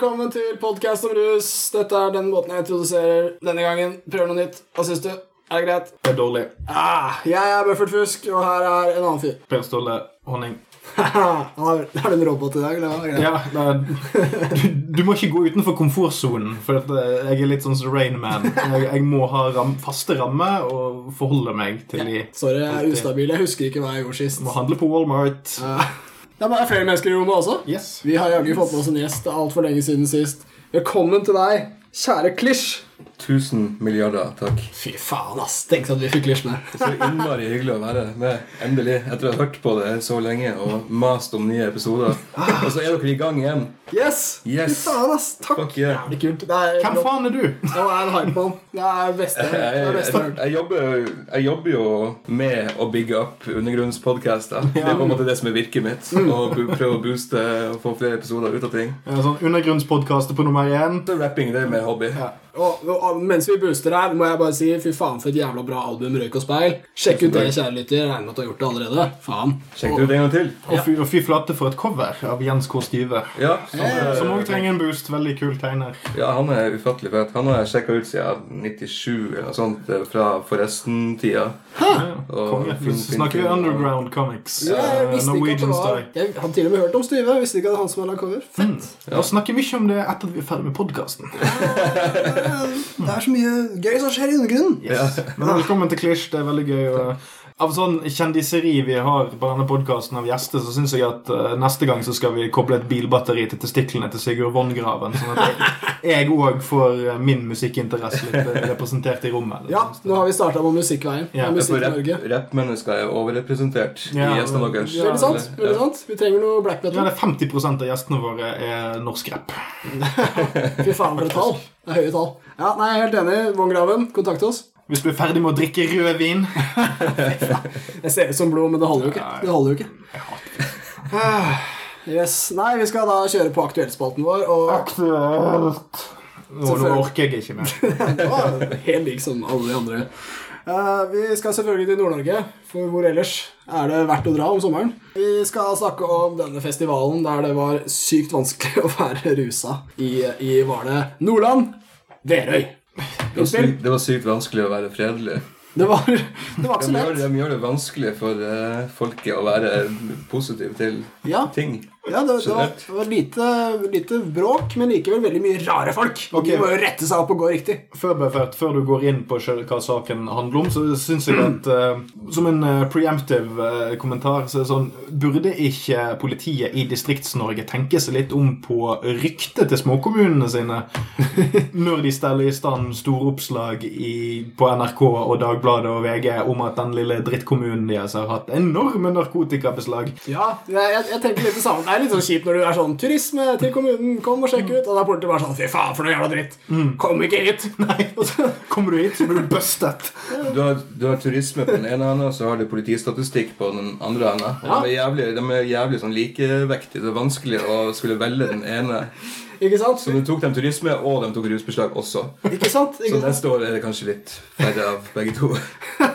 velkommen til podkast om rus. Dette er den måten jeg introduserer denne gangen. Prøver noe nytt. Hva syns du? Er det greit? Det er dårlig. Ah, jeg er Bøffert Fusk, og her er en annen fyr. Per Ståle Honning. Har, har du en robot i dag? Eller? Ja, er, du, du må ikke gå utenfor komfortsonen, for eh, jeg er litt sånn som Rain Man. Jeg, jeg må ha ram, faste rammer og forholde meg til de. Sorry, jeg er ustabil. Jeg husker ikke hva jeg gjorde sist. Må handle på Walmart. Ah. Det er flere mennesker i rommet også. Yes. Vi har jaggu fått med oss en gjest. Altfor lenge siden sist. Velkommen til deg, kjære Klisj. Tusen milliarder takk. Fy faen, ass. Tenk at vi fikk lyst med. Så innmari hyggelig å være med. Endelig. Etter å ha hørt på det så lenge og mast om nye episoder. Og så er dere i gang igjen. Yes! Yes. Fy faen, ass. Takk. Fuck yeah. Jævlig kult. Det er Hvem faen er du? Jeg er en hypemann. Det er beste. Jeg, er beste. jeg, jeg, jobber, jo med å bygge opp undergrunnspodkaster. Det er på en måte det som er virket mitt. Å prøve å booste og få flere episoder ut av ting. Ja, Sånn Undergrunnspodkaster på nummer én. Så rapping det er mer hobby. Ja. Og mens vi booster her, må jeg bare si fy faen for et jævla bra album, Røyk og speil. Sjekk ut det, kjære lytter. Regner med at du har gjort det allerede. Faen. Sjekk det ut en gang til. Og fy, og fy flate for et cover av Jens K. Stive. Ja, som, Som òg eh, trenger en boost. Veldig kul tegner. ja, han er ufattelig fet. Han har jeg sjekka ut siden 97 eller noe sånt, eh, fra Forresten-tida. Ja, snakker vi underground og- Comics. Ja, jeg Eh, ikke at det Norwegian var Style. Jeg hadde til og med hørt om Stive. Jeg visste ikke at det var han som hadde lagd cover. Fett. Jeg snakker mye om det etter at vi er ferdig med podkasten. Det er så mye gøy som skjer i undergrunnen. Yes. Men velkommen til Klisj. Det er veldig gøy. å- Av sånn kjendiseri vi har på denne podkasten av gjester, så syns jeg at uh, neste gang så skal vi koble et bilbatteri til testiklene til Sigurd Vongraven. Sånn at jeg òg får uh, min musikkinteresse litt eh, representert i rommet. Ja, nå har vi starta på musikkveien. Ja, Rappmennesker rap, er overrepresentert Ja, i gjestene deres. ja, Veldig sant. Veldig sant Vi trenger noe black Ja, det er 50% av gjestene våre er norsk rapp. Fy faen, for et tall. Det er høye tall. Ja, nei, jeg er helt enig. Vongraven, kontakt oss. Hvis du er ferdig med å drikke rødvin Jeg ser ut som blod, men det holder jo ikke. Det holder jo ikke. Ah, Yes. Nei, vi skal da kjøre på aktuellspalten vår, og Aktuelt. Nå, nå orker jeg ikke mer. det var helt lik som alle de andre. Uh, vi skal selvfølgelig til Nord-Norge, for hvor ellers er det verdt å dra om sommeren? Vi skal snakke om denne festivalen der det var sykt vanskelig å være rusa i, i var det Nordland? Værøy. Det var, sykt, det var sykt vanskelig å være fredelig. Det var, det var ikke så lett. de gjør det vanskelig for uh, folket å være positiv til Ja, ting. Ja det, det var, det var lite, lite bråk, men likevel veldig mye rare folk. Okay. De må jo rette seg opp og gå riktig. Før, før du går inn på hva saken handler om, så syns jeg at eh, Som en eh, preemptive eh, kommentar så er det sånn Burde ikke politiet i Distrikts-Norge tenke seg litt om på ryktet til småkommunene sine når de steller i stand storoppslag i, på NRK og Dagbladet og VG om at den lille drittkommunen deres har hatt enorme narkotikabeslag? Ja, jeg, jeg tenker litt det samme. Er litt sånn kjipt når du er sånn Turisme til kommunen, kom og sjekk ut. Og da er politiet bare sånn Fy faen, for noe jævla dritt. Kom ikke hit. Nei. Så, Kommer du hit, så blir du bustet. Du har, du har turisme på den ene enden, og så har du politistatistikk på den andre enden. Og Ja. De er jævlig, de er jævlig sånn likevektige. Det er vanskelig å skulle velge den ene. Ikke sant? Så de tok dem turisme, og de tok rusbeslag også. Ikke sant? Så Ikke sant? neste år er det kanskje litt færre av begge to.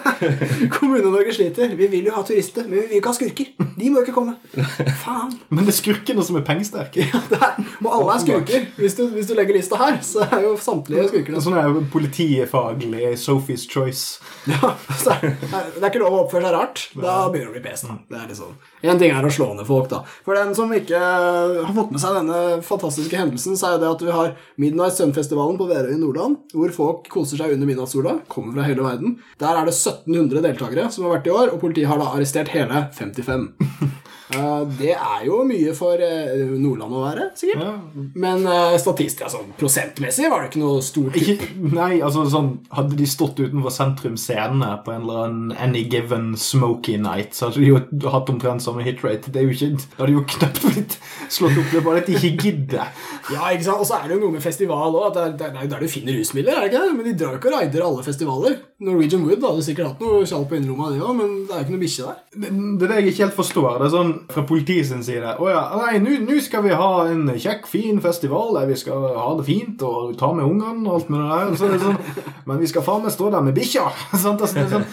Kommune-Norge sliter. Vi vil jo ha turister, men vi vil ikke ha skurker. De må jo ikke komme. Faen. Men det er skurkene som er pengesterke. Ja, det er, og alle er skurker. Hvis du, hvis du legger lista her, så er jo samtlige skurker det. Sånn er politifaglig Sophie's Choice. Ja, så er, det er ikke lov å oppføre seg rart. Da begynner det å bli pesen. Det er liksom En ting er å slå ned folk, da. For den som ikke har fått med seg denne fantastiske hendelsen, så er jo det at vi har Midnight Sun-festivalen på Værøy i Nordland, hvor folk koser seg under midnattssola. Kommer fra hele verden. Der er det 1700 deltakere som har vært i år, og politiet har da arrestert hele 55. Eh, det er jo mye for eh, Nordland å være, sikkert. Ja. Men uh, statistisk, altså, prosentmessig var det ikke noe stort. Ikke, nei, altså sånn Hadde de stått utenfor Sentrum Scene på en eller annen Any Given Smoky Night, så hadde de jo hatt omtrent samme hitrate. Det er jo ikke Det hadde jo knapt blitt slått opp. Det er bare at de ikke gidder. Ja, ikke sant? Og så er det jo noe med festival òg. Det er er der du finner rusmidler. er det ikke det? Men de drar jo ikke og raider alle festivaler. Norwegian Wood hadde sikkert hatt noe skjall på innerrommet, av det òg, men det er jo ikke noe bikkje der. Det, det er det jeg ikke helt forstår. Det er sånn fra politiet sin side Å ja, nei, nå skal vi ha en kjekk, fin festival der vi skal ha det fint og ta med ungene og alt med det der. Så er det sånn, men vi skal faen meg stå der med bikkja! Altså, det sånn,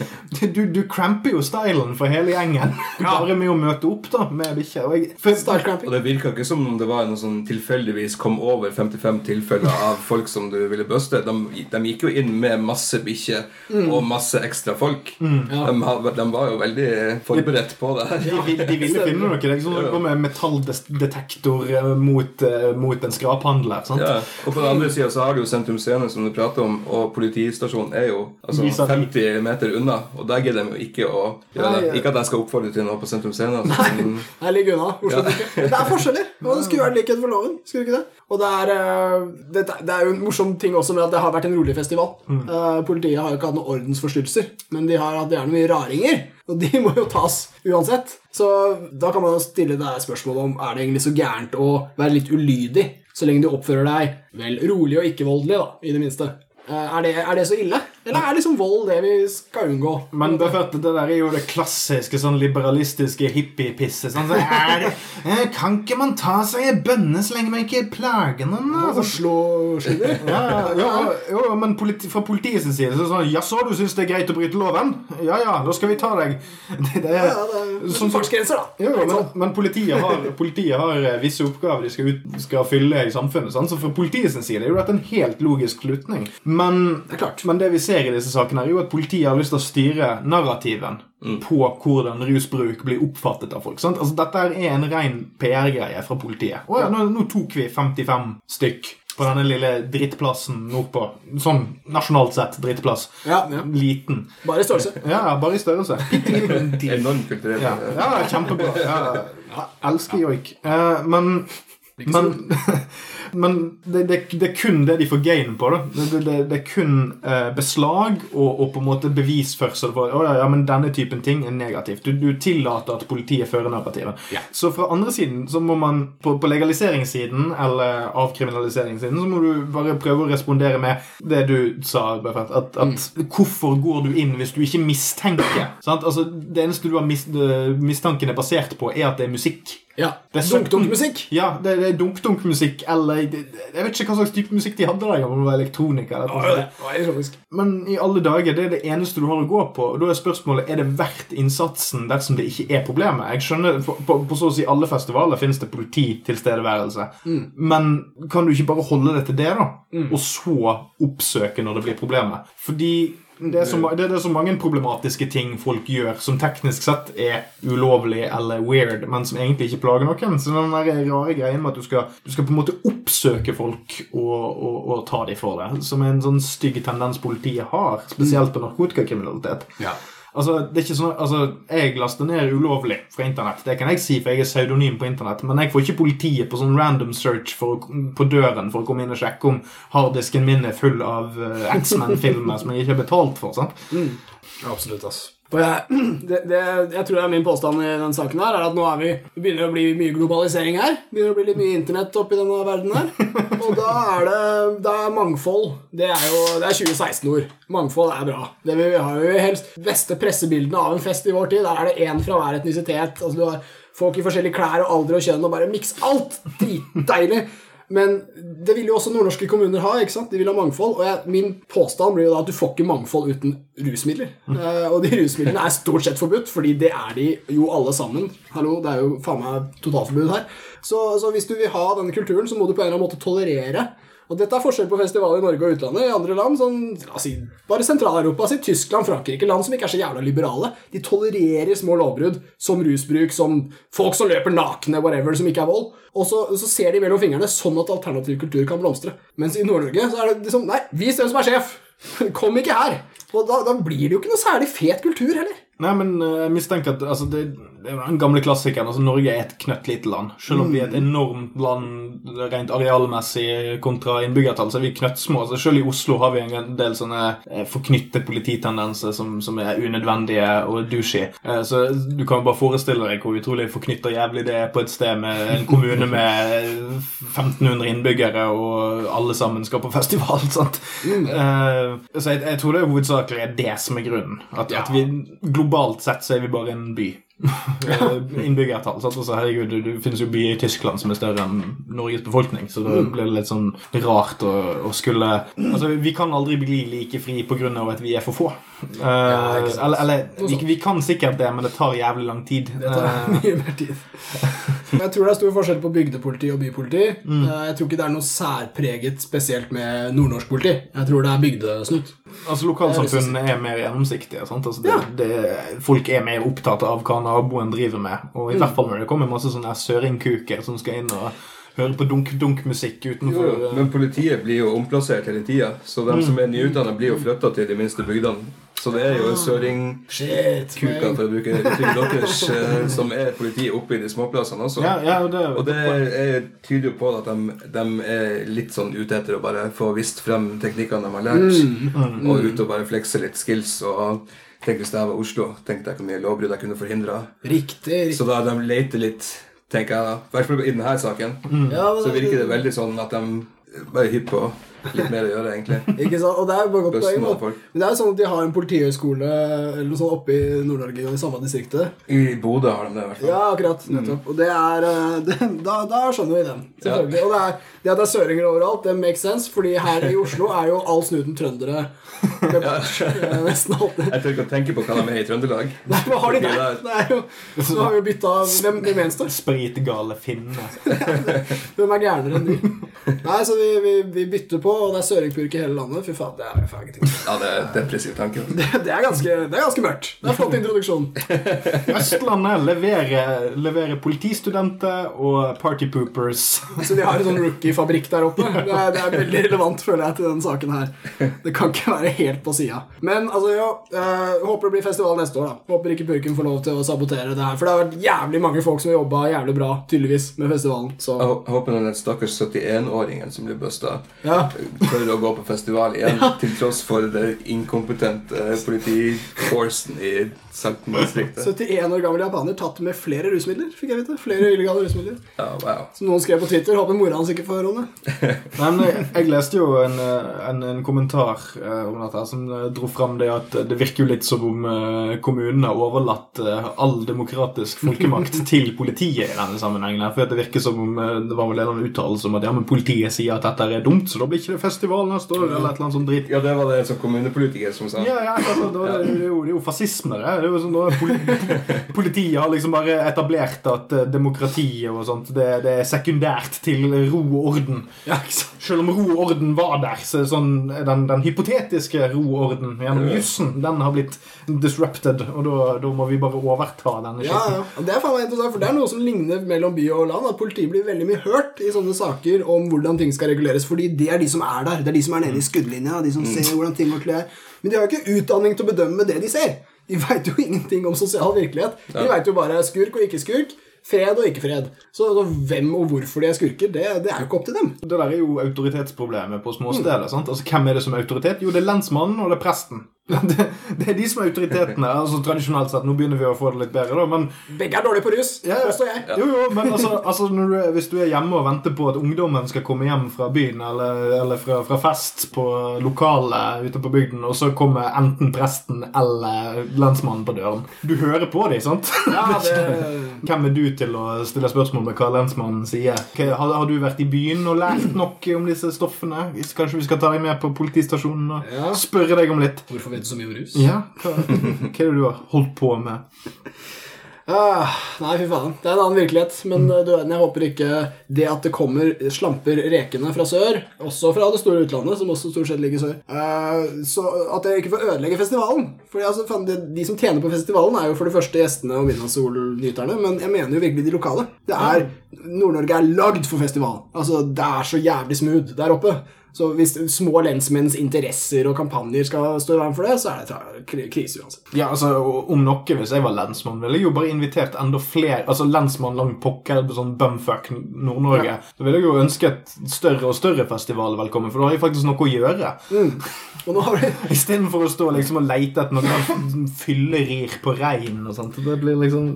du, du cramper jo stylen for hele gjengen bare med å møte opp da med bikkja. Og det virka ikke som om det var noe som tilfeldigvis kom over 55 tilfeller av folk som du ville buste. De, de gikk jo inn med masse bikkjer og masse ekstra folk. Ja. De, de var jo veldig forberedt på det her. De, de ville finne noe. Det er ikke sånn metalldetektor eh, mot, eh, mot en skraphandler. Sant? Ja, og på den andre sida så har du jo Sentrum Scene, som du prater om, og politistasjonen er jo altså, 50 meter unna. Og der gidder de jo ikke å gjøre det. Ikke at jeg skal oppfordre til noe på Sentrum Scene. Altså, Nei, jeg ligger unna. Oslo Byke. Det er forskjeller, og det skulle vært likhet for loven. Skulle ikke det? Og det er, eh, det, det er jo en morsom ting også med at det har vært en rolig festival. Eh, politiet har jo ikke hatt noen ordensforstyrrelser, men de har hatt gjerne mye raringer. Og de må jo tas uansett. Så da kan man jo stille deg spørsmålet om er det egentlig så gærent å være litt ulydig, så lenge du oppfører deg vel rolig og ikke voldelig, da, i det minste. Eh, er, det, er det så ille? Eller er liksom vold det vi skal unngå? Men det, er der er jo det klassiske sånn liberalistiske hippiepisset. Sånn, så er det, eh, kan ikke man ta seg en bønne så lenge man ikke plager noen? Altså, slå skyller? Ja, ja, ja, men politi fra politiets side så er det sånn Jaså, du syns det er greit å bryte loven? Ja ja, da skal vi ta deg. Det, det er, Sånn som- fartsgrenser, da. Jo, men, men politiet, har, politiet har eh, visse oppgaver de skal, ut, skal fylle i samfunnet. Sånn, Så fra politiets side er jo dette en helt logisk slutning. Men men det vi ser i disse sakene, er jo at politiet har lyst til å styre narrativen på hvordan rusbruk blir oppfattet av folk. Sant? Altså, dette er en ren PR-greie fra politiet. Å ja, nå, nå tok vi 55 stykk på denne lille drittplassen nordpå. Sånn nasjonalt sett drittplass. Ja, ja. Liten. Bare i størrelse. Ja, bare i størrelse. Enormt kulturelt. Ja, ja kjempebra. Ja, ja, elsker joik. Eh, men men, men det, det, det er kun det de får gain på. Det, det, er kun eh, beslag og, og på en måte bevisførsel for å, ja, ja, men denne typen ting er negativt. Du, du tillater at politiet fører narrativet. Ja. Så fra andre siden så må man på, på legaliseringssiden eller avkriminaliseringssiden så må du bare prøve å respondere med det du sa, Bøffert. At, at hvorfor går du inn hvis du ikke mistenker? Sant? Altså, det eneste du har mis, mistanken er basert på, er at det er musikk. Ja. Dunk-dunk-musikk. Ja, det, det er dunk-dunk-musikk, eller det, Jeg vet ikke hva slags type musikk de hadde der, om det var elektronika. Eller noe sånt. Men i alle dager, det er det eneste du har å gå på. Og da er spørsmålet er det verdt innsatsen dersom det ikke er problemet. Jeg skjønner, På, på, på så å si alle festivaler finnes det polititilstedeværelse. Men kan du ikke bare holde det til det, da? Og så oppsøke når det blir problemet? Fordi det er, så, det er så mange problematiske ting folk gjør som teknisk sett er ulovlig eller weird, men som egentlig ikke plager noen. Så den der rare greien med at du skal, du skal på en måte oppsøke folk og, og, og ta dem for det, som er en sånn stygg tendens politiet har, spesielt på narkotikakriminalitet. Ja. Altså, det er ikke sånn, altså, Jeg laster ned ulovlig fra internett. Det kan jeg si, for jeg er pseudonym på internett. Men jeg får ikke politiet på sånn random search for, på døren for å komme inn og sjekke om harddisken min er full av uh, X-Men-filmer som jeg ikke har betalt for. sant? Absolutt, ass. Jeg, det, det, jeg tror det er min påstand i denne saken her, er at nå er vi, det begynner å bli mye globalisering her. Begynner å bli litt mye internett oppi denne verden her. Og da er det, det er mangfold. Det er jo det er 2016-ord. Mangfold er bra. Det vi har jo helst beste pressebildene av en fest i vår tid. Der er det én fra hver etnisitet. Altså Du har folk i forskjellige klær og alder og kjønn og bare miks alt. Dritdeilig. Men det vil jo også nordnorske kommuner ha. ikke sant? De vil ha mangfold. Og jeg, min påstand blir jo da at du får ikke mangfold uten rusmidler. Uh, og de rusmidlene er stort sett forbudt, fordi det er de jo alle sammen. Hallo, Det er jo faen meg totalforbud her. Så, så hvis du vil ha denne kulturen, så må du på en eller annen måte tolerere. Og dette er forskjell på festivaler i Norge og utlandet. I andre land, sånn, la oss si, bare Sentral-Europa, si Tyskland, Frankrike, land som ikke er så jævla liberale, de tolererer små lovbrudd som rusbruk, som folk som løper nakne, whatever, som ikke er vold. Og så, så ser de mellom fingrene sånn at alternativ kultur kan blomstre. Mens i Nord-Norge så er det liksom Nei, vis hvem som er sjef! Kom ikke her! Og da, da blir det jo ikke noe særlig fet kultur heller. Nei, men eh, jeg mistenker at altså, det, det er den gamle klassikeren. altså Norge er et knøttlite land. Selv om vi er et enormt land rent arealmessig kontra innbyggertall, så er vi knøttsmå. Altså, selv i Oslo har vi en del sånne eh, forknytte polititendenser som, som er unødvendige og douchey. Eh, Så du kan jo bare forestille deg hvor utrolig forknytta jævlig det er på et sted med en kommune med 1500 innbyggere, og alle sammen skal på festival. sant? Eh, Så jeg, jeg tror det er hovedsakelig det som er grunnen. At, at vi globalt sett så er vi bare en by. Eh, Innbyggertall. sant? Altså, herregud, det, finnes jo byer i Tyskland som er større enn Norges befolkning, så det blir litt sånn rart å, å skulle Altså, vi kan aldri bli like fri av at vi er for få. Eh, eller eller vi, vi kan sikkert det, men det tar jævlig lang tid. Det tar Eh, mye mer tid. Jeg tror det er stor forskjell på bygdepoliti og bypoliti. Mm. Eh, Jeg tror ikke det er noe særpreget spesielt med nordnorsk politi. Jeg tror det er bygdesnutt. Altså Lokalsamfunnene er mer gjennomsiktige. Sant? Altså, det, Ja. det, folk er mer opptatt av hva naboen driver med. Og i hvert fall når det kommer masse sånne søringkuker som skal inn og høre på dunk-dunk-musikk utenfor Jo, men politiet blir jo omplassert hele tida, så de som er nyutdanna, blir jo flytta til de minste bygdene. Så det er jo en søringkuka, Shit. for å bruke uttrykket deres, eh, som er politiet oppe i de småplassene også. Ja, ja, og det, Og det er, tyder jo på at de, de er litt sånn ute etter å bare få vist frem teknikkene de har lært, og ut og bare flekse litt skills. og Tenk hvis jeg var Oslo, tenkte jeg hvor mye lovbrudd jeg kunne forhindra. Så da de leter litt, tenker jeg da, i hvert fall i denne saken, Ja, så virker det veldig sånn at de bare er hypp på litt mer å gjøre, egentlig. Ikke sant? Og det er jo bare godt poeng. Men det er jo sånn at de har en politihøgskole eller noe sånt oppe i Nord-Norge i samme distriktet. I Bodø har de det, i hvert fall. Ja, akkurat. Nettopp. Og det er eh, det, da, da skjønner vi den. Selvfølgelig. Og det, er, det at det er søringer overalt, det makes sense, fordi her i Oslo er jo all snuten trøndere. ja. nesten alltid. Jeg tør ikke å tenke på hva de er i Trøndelag. Nei, hva har de Det der? er- Det er jo, så har vi jo bytta Hvem, hvem eneste? Spritgale finner. Hvem er gærnere enn de? Nei, så vi, vi, vi bytter på, og det er søringpurk i hele landet. Fy faen, det er faen ikke ting. Ja, det er depressiv tanke. Det, det, er ganske, det er ganske mørkt. Det er flott introduksjon. Østlandet leverer, leverer politistudenter og partypoopers. Så de har en sånn rookie-fabrikk der oppe. Det er, det er veldig relevant, føler jeg, til den saken her. Det kan ikke være helt på sida. Men altså, ja, eh, håper det blir festival neste år, da. Håper ikke Purken får lov til å sabotere det her. For det har vært jævlig mange folk som har jobba jævlig bra, tydeligvis, med festivalen. Så Jeg hå- håper den stakkars 71-åringen som blir busta, ja. Tør å gå på festival igjen, til tross for det inkompetente politiforcen i Salten-distriktet. 71 år gammel japaner tatt med flere rusmidler, fikk jeg vite. Flere illegale rusmidler. Oh, wow. Som noen skrev på Twitter. Håper mora hans ikke får høre om det. Nei, men jeg, jeg leste jo en, eh, en, en kommentar eh, om dette som eh, dro fram det at det virker jo litt som om eh, kommunene har overlatt eh, all demokratisk folkemakt til politiet i denne sammenhengen. her, For det virker som om eh, det var vel en uttalelse om at ja, men politiet sier at dette er dumt, så da blir ikke det festival neste år, eller et eller annet sånt drit. Ja, det var det sånn kommunepolitiker som sa. Ja, ja, altså, det, var- det, det, jo, det er jo fascisme, det. Det er jo sånn, da, politiet har liksom bare etablert at eh, demokratiet og sånt, det, det er sekundært til ro og orden. Ja? Selv om ro og orden var der, så sånn, den, den hypotetiske ro og orden gjennom jussen, den har blitt disrupted, og da, må vi bare overta denne Ja, skitten. ja. Og Det er faen meg interessant, for det er noe som ligner mellom by og land. At politiet blir veldig mye hørt i sånne saker om hvordan ting skal reguleres. Fordi det er de som er der. Det er de som er nede i skuddlinja. De som ser hvordan ting ordentlig er. Men de har jo ikke utdanning til å bedømme det de ser. De veit jo ingenting om sosial virkelighet. De vet jo bare skurk og ikke skurk. Fred og ikke fred. Så, så hvem og hvorfor de er skurker, det, det er jo ikke opp til dem. Det der er jo autoritetsproblemet på små steder. sant? Altså, Hvem er det som er autoritet? Jo, det er lensmannen og det er presten. Det, det er de som er autoritetene. altså Tradisjonelt sett. Nå begynner vi å få det litt bedre, da, men Begge er dårlige på rus. Ja. Påstår jeg. Jo, jo, men altså, altså når du, hvis du er hjemme og venter på at ungdommen skal komme hjem fra byen eller, eller fra, fra fest på lokalet ute på bygden, og så kommer enten presten eller lensmannen på døren Du hører på dem, sant? Ja, det, Hvem er du til å stille spørsmål med hva lensmannen sier? Har, har du vært i byen og lært nok om disse stoffene? Kanskje vi skal ta deg med på politistasjonen og Ja. spørre deg om litt? hvorfor vet du så mye om rus? Ja, hva, hva er det du har holdt på med? Ah, nei, fy faen. Det er en annen virkelighet. Men mm. du, jeg håper ikke det at det kommer slamper rekende fra sør, også fra det store utlandet, som også stort sett ligger sør, uh, så at jeg ikke får ødelegge festivalen. Fordi altså, det, De som tjener på festivalen, er jo for det første gjestene og midnattssolnyterne, men jeg mener jo virkelig de lokale. Det er, Nord-Norge er lagd for festival. Altså, Det er så jævlig smooth der oppe. Så hvis små lensmenns interesser og kampanjer skal stå i veien for det, så er det krise uansett. Ja, altså, Om noe, hvis jeg var lensmann, ville jeg jo bare invitert enda flere Altså lensmann langt pokker på sånn bumfuck Nord-Norge. Så ville jeg jo ønske et større og større festival velkommen, for da har jeg faktisk noe å gjøre. Og nå har vi Istedenfor å stå liksom og leite etter noen fyllerir på rein og sånt. Det blir liksom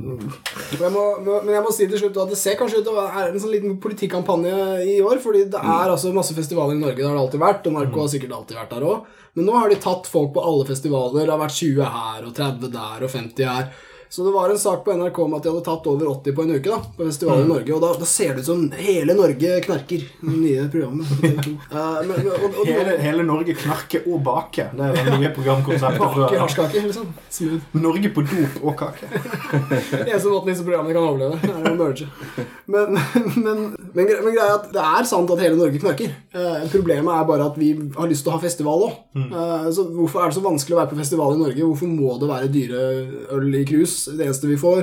Jeg må, må- men jeg må si til slutt at det ser kanskje ut til å være en sånn liten politikkampanje i år. Fordi det er altså masse festivaler i Norge, det har det alltid vært. Og Narko har sikkert alltid vært der òg. Men nå har de tatt folk på alle festivaler. Det har vært 20 her og 30 der og 50 her. Så det var en sak på NRK om at de hadde tatt over 80 på en uke da, på festivaler i Norge. Og da, da ser det ut som hele Norge knarker. Det nye programmet. Eh, men, og, og, hele, hele Norge knarker og baker. Det er det nye programkonseptet hasjkake, liksom. Smooth. Norge på dop og kake. Eneste måten disse programmene kan overleve, er å merge. Men, men, men, men greia er at det er sant at hele Norge knarker. Uh, problemet er bare at vi har lyst til å ha festival òg. Uh, så hvorfor er det så vanskelig å være på festival i Norge? Hvorfor må det være dyre øl i krus? Det eneste vi får.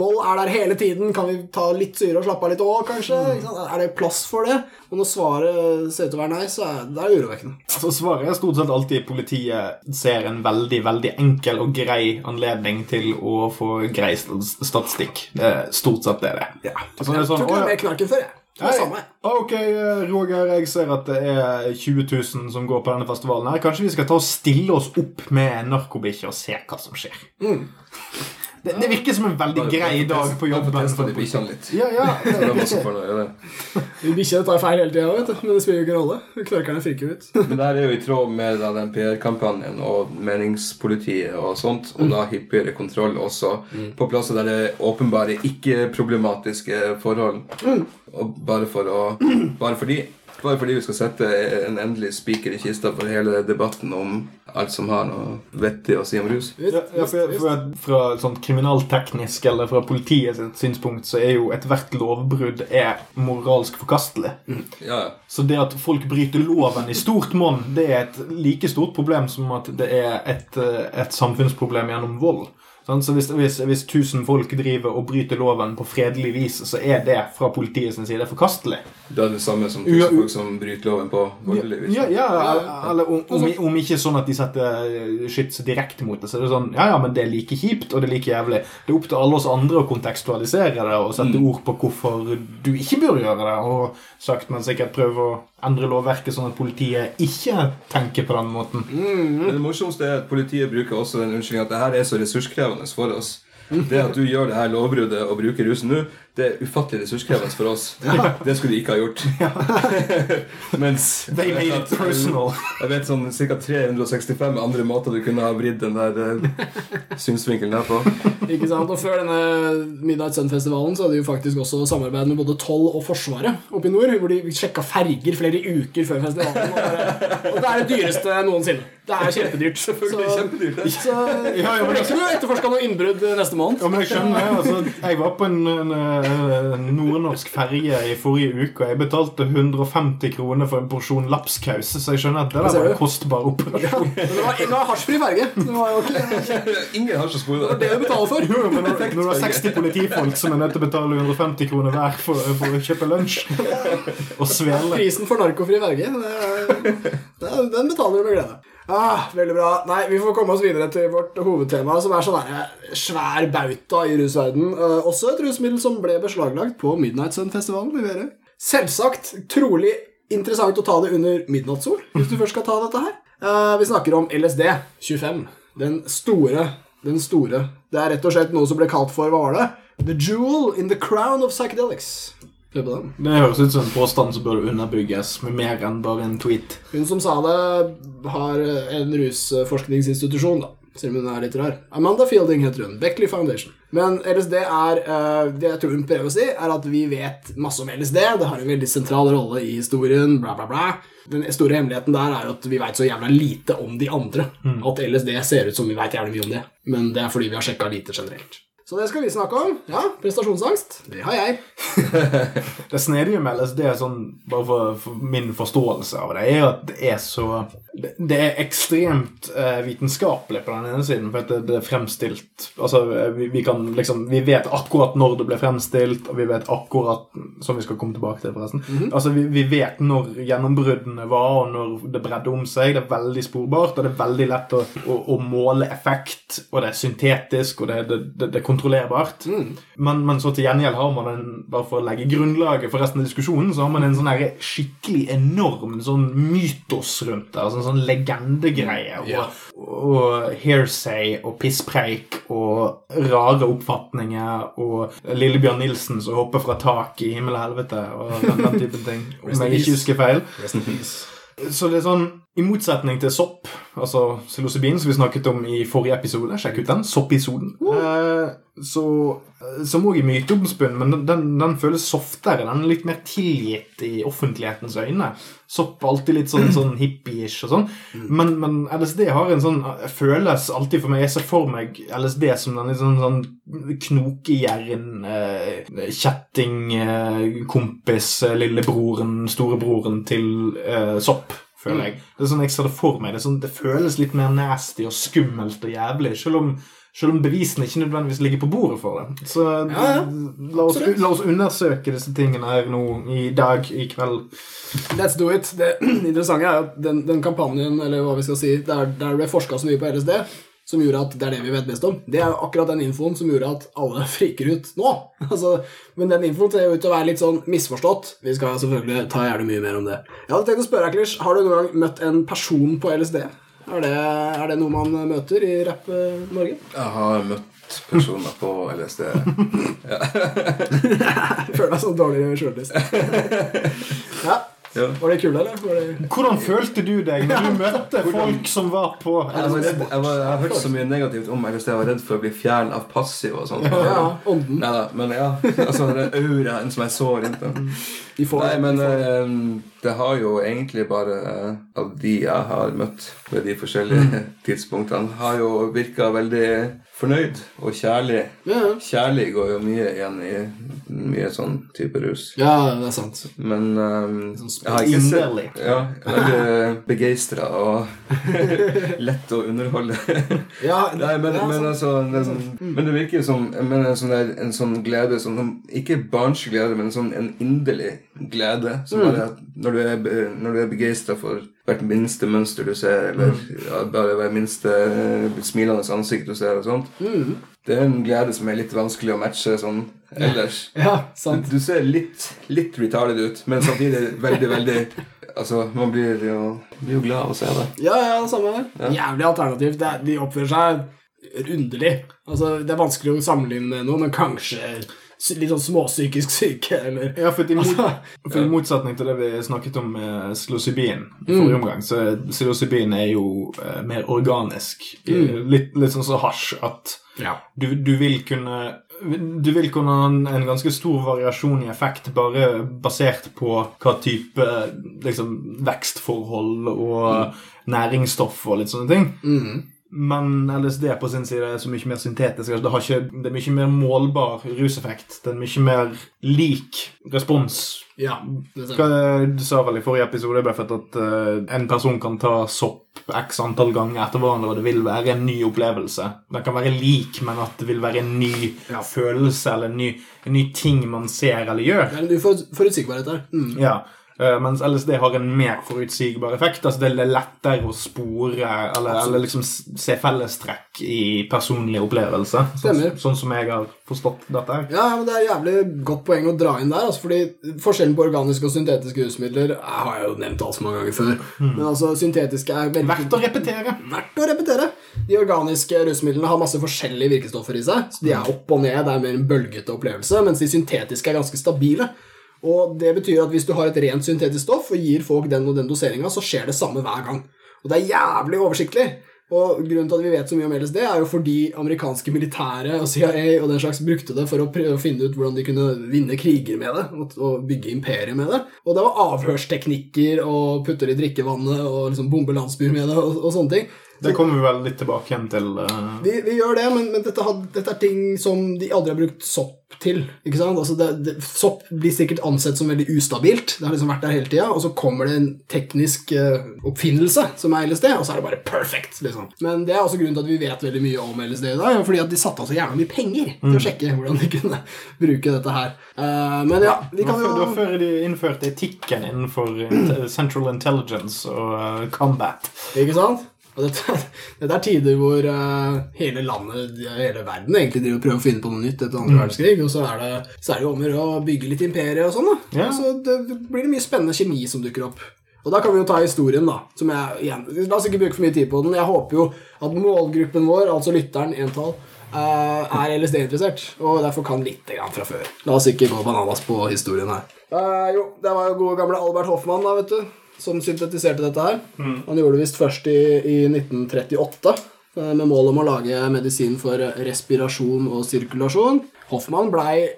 Vold er der hele tiden. Kan vi ta litt syre og slappe av litt òg, kanskje? Ikke? Er det plass for det? Og når svaret ser ut til å være nei, så er det urovekkende. Altså, svaret er stort sett alltid politiet ser en veldig veldig enkel og grei anledning til å få grei statistikk. Det er stort sett det det er. Ja. Altså, det er Jeg tok tror ikke «Å, er mer knark enn før, jeg. Ok, eh, Roger, jeg ser at det er 20 000 som går på denne festivalen. her. Kanskje vi skal ta og stille oss opp med narkobikkje og se hva som skjer. Det, det virker som en veldig grei dag på Bare jobben. testa de bikkjene litt. Ja, ja. Det er masse for å Bikkjene tar feil hele tida. Men det spiller jo ikke rolle. Knarkerne friker ut. Men det her er jo i tråd med da, den PR-kampanjen og meningspolitiet og sånt, og da hyppigere kontroll også på plasser der det er åpenbare ikke-problematiske forhold. Og bare for å Bare fordi bare fordi vi skal sette en endelig spiker i kista for hele debatten om alt som har noe vettig å si om rus. Ja, ja, for, for Fra et sånt kriminalteknisk eller fra politiets synspunkt så er jo ethvert lovbrudd er moralsk forkastelig. Ja, Så det at folk bryter loven i stort monn, det er et like stort problem som at det er et, eh, et samfunnsproblem gjennom vold. Så hvis, hvis, hvis 1000 folk driver og bryter loven på fredelig vis, så er det fra politiets side forkastelig. Det er det samme som Ja, tusen folk som bryter loven på voldelig vis. Ja, ja, eller om, om, om ikke sånn at de setter eh, skyts direkte mot det, så er det sånn Ja, ja, men det er like kjipt, og det er like jævlig. Det er opp til alle oss andre å kontekstualisere det og sette ord på hvorfor du ikke bør gjøre det, og sagt, men sikkert prøve å endre lovverket sånn at politiet ikke tenker på den måten. Men det morsomste er at politiet bruker også den unnskyldningen at det her er så ressurskrevende for oss. Det at du gjør det her lovbruddet og bruker rusen nå, det er ufattelig ressurskrevende for oss. Det skulle de ikke ha gjort. Mens They made it personal. jeg vet sånn ca. 365 andre måter du kunne ha vridd den der eh, synsvinkelen der på. Ikke sant? Og Før denne Midnight Sun-festivalen Så hadde de jo faktisk også samarbeid med både Toll og Forsvaret oppe i nord, hvor de sjekka ferger flere uker før festivalen. Og, og det er det dyreste noensinne. Det er kjempedyrt. Så, kjempedyrt. så Ja, ja, men ikke etterforska noe innbrudd neste måned. Ja, men Jeg skjønner altså, jeg var på en, en, en nordnorsk ferge i forrige uke, og jeg betalte 150 kroner for en porsjon lapskaus, så jeg skjønner at det der var en kostbar operasjon. Ja, det var, det var hasjfri ferge. Det var jo ikke Ingen har så spor det du betaler for. Jo, men når, når du har 60 politifolk som er nødt til å betale 150 kroner hver for, for å kjøpe lunsj og svele Prisen for narkofri det, det, den betaler du med glede. Ah, veldig bra. Nei, Vi får komme oss videre til vårt hovedtema, som er sånn der svær bauta i rusverden. Uh, også et rusmiddel som ble beslaglagt på Midnight Sun-festivalen i Værøy. Selvsagt trolig interessant å ta det under midnattssol, hvis du først skal ta dette her. Uh, vi snakker om LSD 25. Den store, den store. Det er rett og slett noe som ble kalt for, hva var det? The jewel in the crown of psychedelics. Det høres ut som en påstand som burde underbygges med mer enn bare en tweet. Hun som sa det, har en rusforskningsinstitusjon, da. Selv om hun er litt rar. Amanda Fielding heter hun. Beckley Foundation. Men LSD er eh, Det jeg tror hun prøver å si, er at vi vet masse om LSD. Det har en veldig sentral rolle i historien. Bla, bla, bla. Den store hemmeligheten der er at vi veit så jævla lite om de andre. At LSD ser ut som vi veit jævlig mye om det. Men det er fordi vi har sjekka lite generelt. Så det skal vi snakke om. Ja, prestasjonsangst. Det har jeg. Det snedige med LSD, sånn, bare for, for min forståelse av det, er at det er så Det, det er ekstremt eh, vitenskapelig på den ene siden, for at det, det er fremstilt Altså, eh, vi, vi kan liksom Vi vet akkurat når det ble fremstilt, og vi vet akkurat Som vi skal komme tilbake til, forresten. Altså, vi, vi vet når gjennombruddene var, og når det bredde om seg. Det er veldig sporbart, og det er veldig lett å, å, å måle effekt, og det er syntetisk, og det, det, det, det er kontrollerbart. Men, men så til gjengjeld har man en, bare for å legge grunnlaget for resten av diskusjonen, så har man en sånn skikkelig enorm sånn mytos rundt det. Altså en sånn legendegreie. Og, yeah. og hearsay og pisspreik og rare oppfatninger og Lillebjørn Nilsen som hopper fra tak i himmel og helvete og den, den typen ting. Om jeg ikke husker feil. Så det er sånn, I motsetning til sopp, altså psilocybin, som vi snakket om i forrige episode Sjekk ut den. soppisoden, uh. så, som òg er myteomspunnet, men den, den føles softere. Den er litt mer tilgitt i offentlighetens øyne. Sopp er alltid litt sånn, sånn hippie-ish og sånn. Men, men LSD har en sånn føles alltid for meg Jeg ser for meg LSD som den litt sånn, sånn knokejern, eh, eh, eh, til eh, sopp føler jeg. Det er sånn jeg ser det for meg. Det, sånn, det føles litt mer nasty og skummelt og jævlig, selv om, selv om bevisene ikke nødvendigvis ligger på bordet for det. Så Ja, ja. La, oss, la oss undersøke disse tingene her nå i dag, i kveld. Let's do it. Det interessante er at den, den kampanjen, eller hva vi skal si, der, der det ble forska så mye på LSD, som gjorde at det er det vi vet best om, det er jo akkurat den infoen som gjorde at alle friker ut nå. Altså, men den infoen ser jo ut til å være litt sånn misforstått. Vi skal selvfølgelig ta gjerne mye mer om det. Jeg hadde tenkt å spørre deg, har du noen gang møtt en person på LSD? Er det, er det noe man møter i Rapp-Norge? Jeg har møtt personer på LSD. Føler meg sånn dårlig sjøllyst. Ja. Ja. Var det kult, eller? Var det... Hvordan følte du deg når du møtte folk som var på Jeg, var redd, jeg, var, jeg har hørt så mye negativt om meg hvis Jeg var redd for å bli fjern av passiv og sånn. Ja, ånden. Neida, men ja. Altså, den auraen som jeg så rundt den. De får Nei, men eh, det har jo egentlig bare eh, av de jeg har møtt ved de forskjellige tidspunktene, har jo virka veldig fornøyd og kjærlig. Ja. Kjærlig går jo mye igjen i mye sånn type rus. Ja, det er sant. Men um, Sånn jeg har ikke sett ja, Veldig begeistra og lett å underholde. Ja, Nei, men, ja, men altså det, er sånn- Men det virker som men en, sånn der, en sånn glede som Ikke barnslig glede, men en sånn en inderlig glede. Som bare at når du er, når du er begeistra for hvert minste mønster du ser, eller ja, bare hvert minste eh, smilende ansikt du ser, og sånt Det er en glede som er litt vanskelig å matche sånn ellers. Ja, sant. Du ser litt, litt retarded ut, men samtidig veldig, veldig Altså, man blir jo, blir jo glad av å se det. Ja, ja, det samme her. Jævlig alternativt. Er, de oppfører seg underlig. Altså, det er vanskelig å sammenligne med noe, men kanskje litt sånn småpsykisk syke, eller Ja, for, i, mot, Altså, motsetning til det vi snakket om med psilocybin i forrige omgang, så er psilocybin er jo eh, mer organisk. Mm. Litt, litt sånn som hasj, at Ja. du, du vil kunne du vil kunne ha en, en ganske stor variasjon i effekt bare basert på hva type liksom, vekstforhold og næringsstoff og litt sånne ting. Men LSD på sin side er så mye mer syntetisk. Altså, Det, har ikke, det er mye mer målbar ruseffekt. Det er mye mer lik respons. ja det stemmer. du sa vel i forrige episode Buffett, at uh, en person kan ta sopp x antall ganger etter hverandre, og det vil være en ny opplevelse. Den kan være lik, men at det vil være en ny Ja. følelse eller en ny, en ny ting man ser eller gjør. Er en ufor- forutsigbarhet her. Mm. Ja, mens LSD har en mer forutsigbar effekt. Altså det er lettere å spore eller, eller liksom se fellestrekk i personlig opplevelse. Sånn, sånn som jeg har forstått dette her. Ja, men Det er jævlig godt poeng å dra inn der. Altså, fordi Forskjellen på organiske og syntetiske rusmidler jeg har jeg jo nevnt altså mange ganger før. Men altså, syntetiske er veldig Verdt å repetere. Verdt å repetere. De organiske rusmidlene har masse forskjellige virkestoffer i seg. Så De er opp og ned, det er mer en bølgete opplevelse, mens de syntetiske er ganske stabile. Og det betyr at hvis du har et rent syntetisk stoff og gir folk den og den doseringa, så skjer det samme hver gang. Og det er jævlig oversiktlig. Og grunnen til at vi vet så mye om LSD, er jo fordi amerikanske militære og CIA og den slags brukte det for å prøve å finne ut hvordan de kunne vinne kriger med det og, bygge imperier med det. Og det var avhørsteknikker og putte det i drikkevannet og liksom bombe landsbyer med det og, og sånne ting. Det kommer vi vel litt tilbake igjen til. Uh... Vi, vi gjør det, men, men dette, had, dette er ting som de aldri har brukt sopp til. ikke sant? Altså det, det, sopp blir sikkert ansett som veldig ustabilt. Det har liksom vært der hele tida, og så kommer det en teknisk uh, oppfinnelse som er LSD, og så er det bare perfect. liksom. Men det er også grunnen til at vi vet veldig mye om LSD i dag, fordi at de satte av så jævla mye penger til å sjekke hvordan de kunne bruke dette her. Uh, men ja, vi kan jo det var før de innførte etikken innenfor Central Intelligence og Combat. Ikke sant? Og dette, dette er tider hvor uh, hele landet, hele verden, egentlig driver og prøver å finne på noe nytt etter andre verdenskrig, og så er det, så er det jo om å gjøre å bygge litt imperie og sånn, da. Ja. Så det, det blir det mye spennende kjemi som dukker opp. Og da kan vi jo ta historien, da. Som jeg, igjen, la oss ikke bruke for mye tid på den. Jeg håper jo at målgruppen vår, altså lytteren, entall, uh, er LSD-interessert, og derfor kan litt grann fra før. La oss ikke gå bananas på historien her. Uh, jo, det var jo gode gamle Albert Hoffmann, da, vet du, som syntetiserte dette her. Han gjorde det visst først i, i 1938, eh, med mål om å lage medisin for respirasjon og sirkulasjon. Hoffmann blei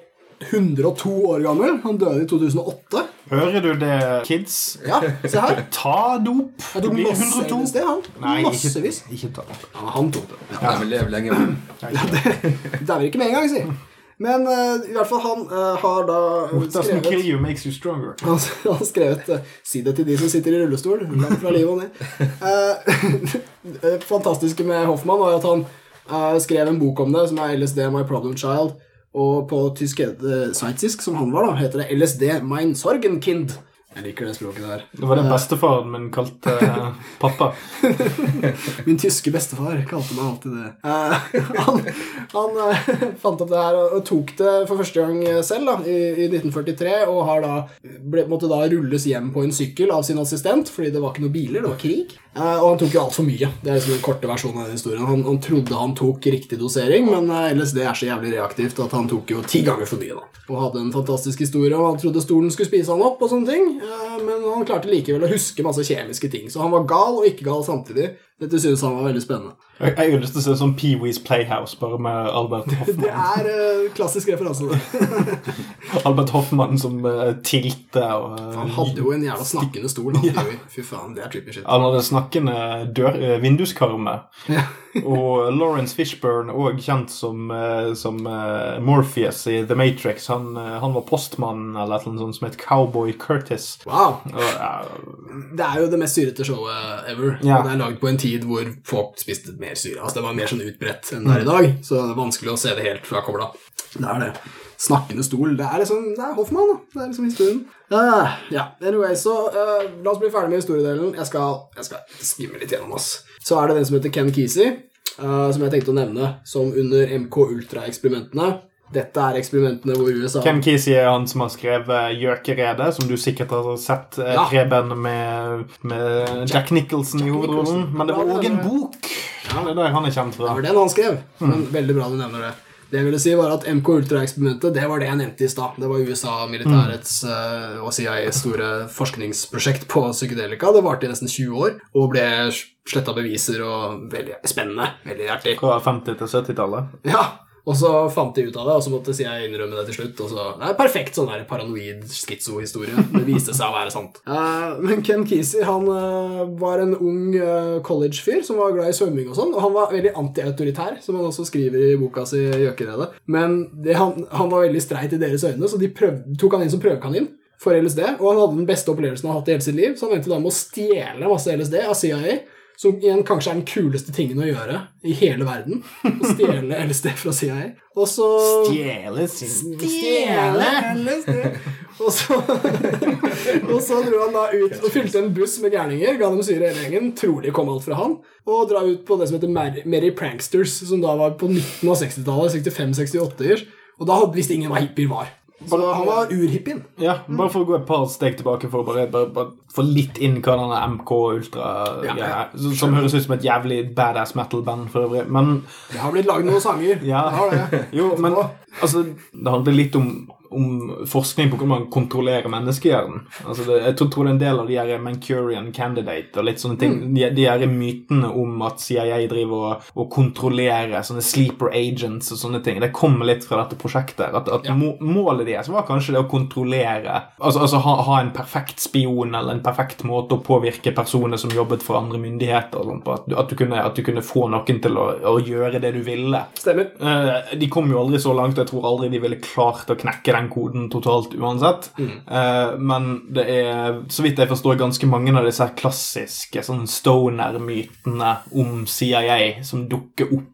102 år gammel. Han døde i 2008. Hører du det, kids? Ja, se her. Ta dop! Jeg Du blir masse 102. LSD, han. Nei, Massevis. ikke ta dop. Ja, han tok det. Ja. De vil leve lenge. Det er vel ikke med en gang, si. Men uh, i hvert fall han uh, har da What doesn't skrevet kill you makes you stronger. Han har skrevet uh, 'Si det til de som sitter i rullestol'. Langt fra livet og ned. Eh, Det fantastiske med Hoffmann var at han eh, skrev en bok om det, som er 'LSD My Problem Child'. Og på tysk, eh, sveitsisk, som han var, da, heter det 'LSD Mein Sorgenkind'. Jeg liker det språket der. Det var det bestefaren min kalte uh, pappa. Min tyske bestefar kalte meg alltid det. Uh, han han uh, fant opp det her og, og tok det for første gang selv da, i, i 1943, og har da, ble, måtte da rulles hjem på en sykkel av sin assistent, fordi det var ikke noen biler, det var krig. Og han tok jo altfor mye. Det er liksom den korte versjonen av den historien. Han, han trodde han tok riktig dosering, men LSD er så jævlig reaktivt at han tok jo ti ganger for mye. da. Og hadde en fantastisk historie, og han trodde stolen skulle spise han opp, og sånne ting. Eh, men han klarte likevel å huske masse kjemiske ting. Så han var gal og ikke gal samtidig. Dette synes han var veldig spennende. Jeg, jeg har lyst til å se sånn Pee-Wees Playhouse, bare med Albert Det Hoffmann. er uh, klassisk referanse. Albert Hoffmann som uh, tilte og uh, Han hadde jo en jævla snakkende stol. Han, Pee-wee. Fy faen, det er trippy shit. Han hadde snakkende dør, uh, vinduskarme. Ja. og Lawrence Fishburne, òg kjent som, som Morpheus i The Matrix, han, han var postmann eller noe sånt som het Cowboy Curtis. Wow. Og, ja, Det er jo det mest syrete showet ever. Ja. Og det er lagd på en tid hvor folk spiste mer syre. Altså Det var mer sånn utbredt enn det er i dag, så det er vanskelig å se det helt fra kobla. Det er det. Snakkende stol. Det er liksom Det er Hoffmann, da. Det er liksom historien. Uh, ja, anyway, så uh, la oss bli ferdig med historiedelen. Jeg skal, jeg skal skimme litt gjennom ass. Så er det den som heter Ken Kesey, uh, som jeg tenkte å nevne, som under MK Ultra-eksperimentene. Dette er eksperimentene hvor USA Ken Kesey er han som har skrevet 'Gjøkeredet', som du sikkert har sett. eh, Ja. Med, med Jack Nicholson i hovedrollen. Men det var òg en bok! Ja, det er der han er kjent Det var den han skrev. Men veldig bra du nevner det. Det jeg ville si var at MK Ultra-eksperimentet det var det jeg nevnte i stad. Det var USA-militærets mm. og CIAs store forskningsprosjekt på psykedelika. Det varte i nesten 20 år og ble sletta beviser og veldig spennende. Veldig hjertelig. Fra 50- til 70-tallet. Ja, og så fant de ut av det, og så måtte jeg innrømme det til slutt. Og så, det er perfekt sånn der paranoid schizo-historie. Det viste seg å være sant. Uh, men Ken Kesey han uh, var en ung uh, college-fyr som var glad i svømming og sånn. Og han var veldig antiautoritær, som han også skriver i boka si 'Gjøkeredet'. Men det, han, han var veldig streit i deres øyne, så de prøvde, tok han inn som prøvekanin. For LSD, og han hadde den beste opplevelsen han har hatt i hele sitt liv, så han endte da med å stjele masse LSD av CIA. Som igjen kanskje er den kuleste tingen å gjøre i hele verden. Å stjele LSD fra CIA. Og så Stjele Stjele LSD! Og så, og så dro han da ut og fylte en buss med gærninger, ga dem syre hele gjengen, trolig kom alt fra han, og dra ut på det som heter Mary, Merry Pranksters, som da var på midten av 60-tallet, 65-68-ers, og da visste ingen hva hippier var. Så han var urhippien. Ja, bare for å gå et par steg tilbake for å bare, bare, bare få litt inn hva denne MK Ultra Ja, ja. som- Som høres ut som et jævlig badass metal-band for øvrig. Men Det har blitt lagd noen sanger. ja Det har det. Jo, men altså Det handler litt om om forskning på hvordan man kontrollerer menneskehjernen. Altså det, jeg tror, tror det er en del av de her Mancurian Candidate og litt sånne ting. De, de her mytene om at CIA driver og, og kontrollerer sånne sleeper agents og sånne ting. Det kommer litt fra dette prosjektet. At, at må, målet deres var kanskje det å kontrollere Altså, altså ha, ha, en perfekt spion eller en perfekt måte å påvirke personer som jobbet for andre myndigheter. Og sånt, på, at, at, du kunne, at, du, kunne, få noen til å, å gjøre det du ville. Stemmer. Eh, de kom jo aldri så langt, og jeg tror aldri de ville klart å knekke den koden totalt uansett. Mm. Uh, men det er, så vidt jeg forstår, ganske mange av disse klassiske sånn stoner-mytene om CIA som dukker opp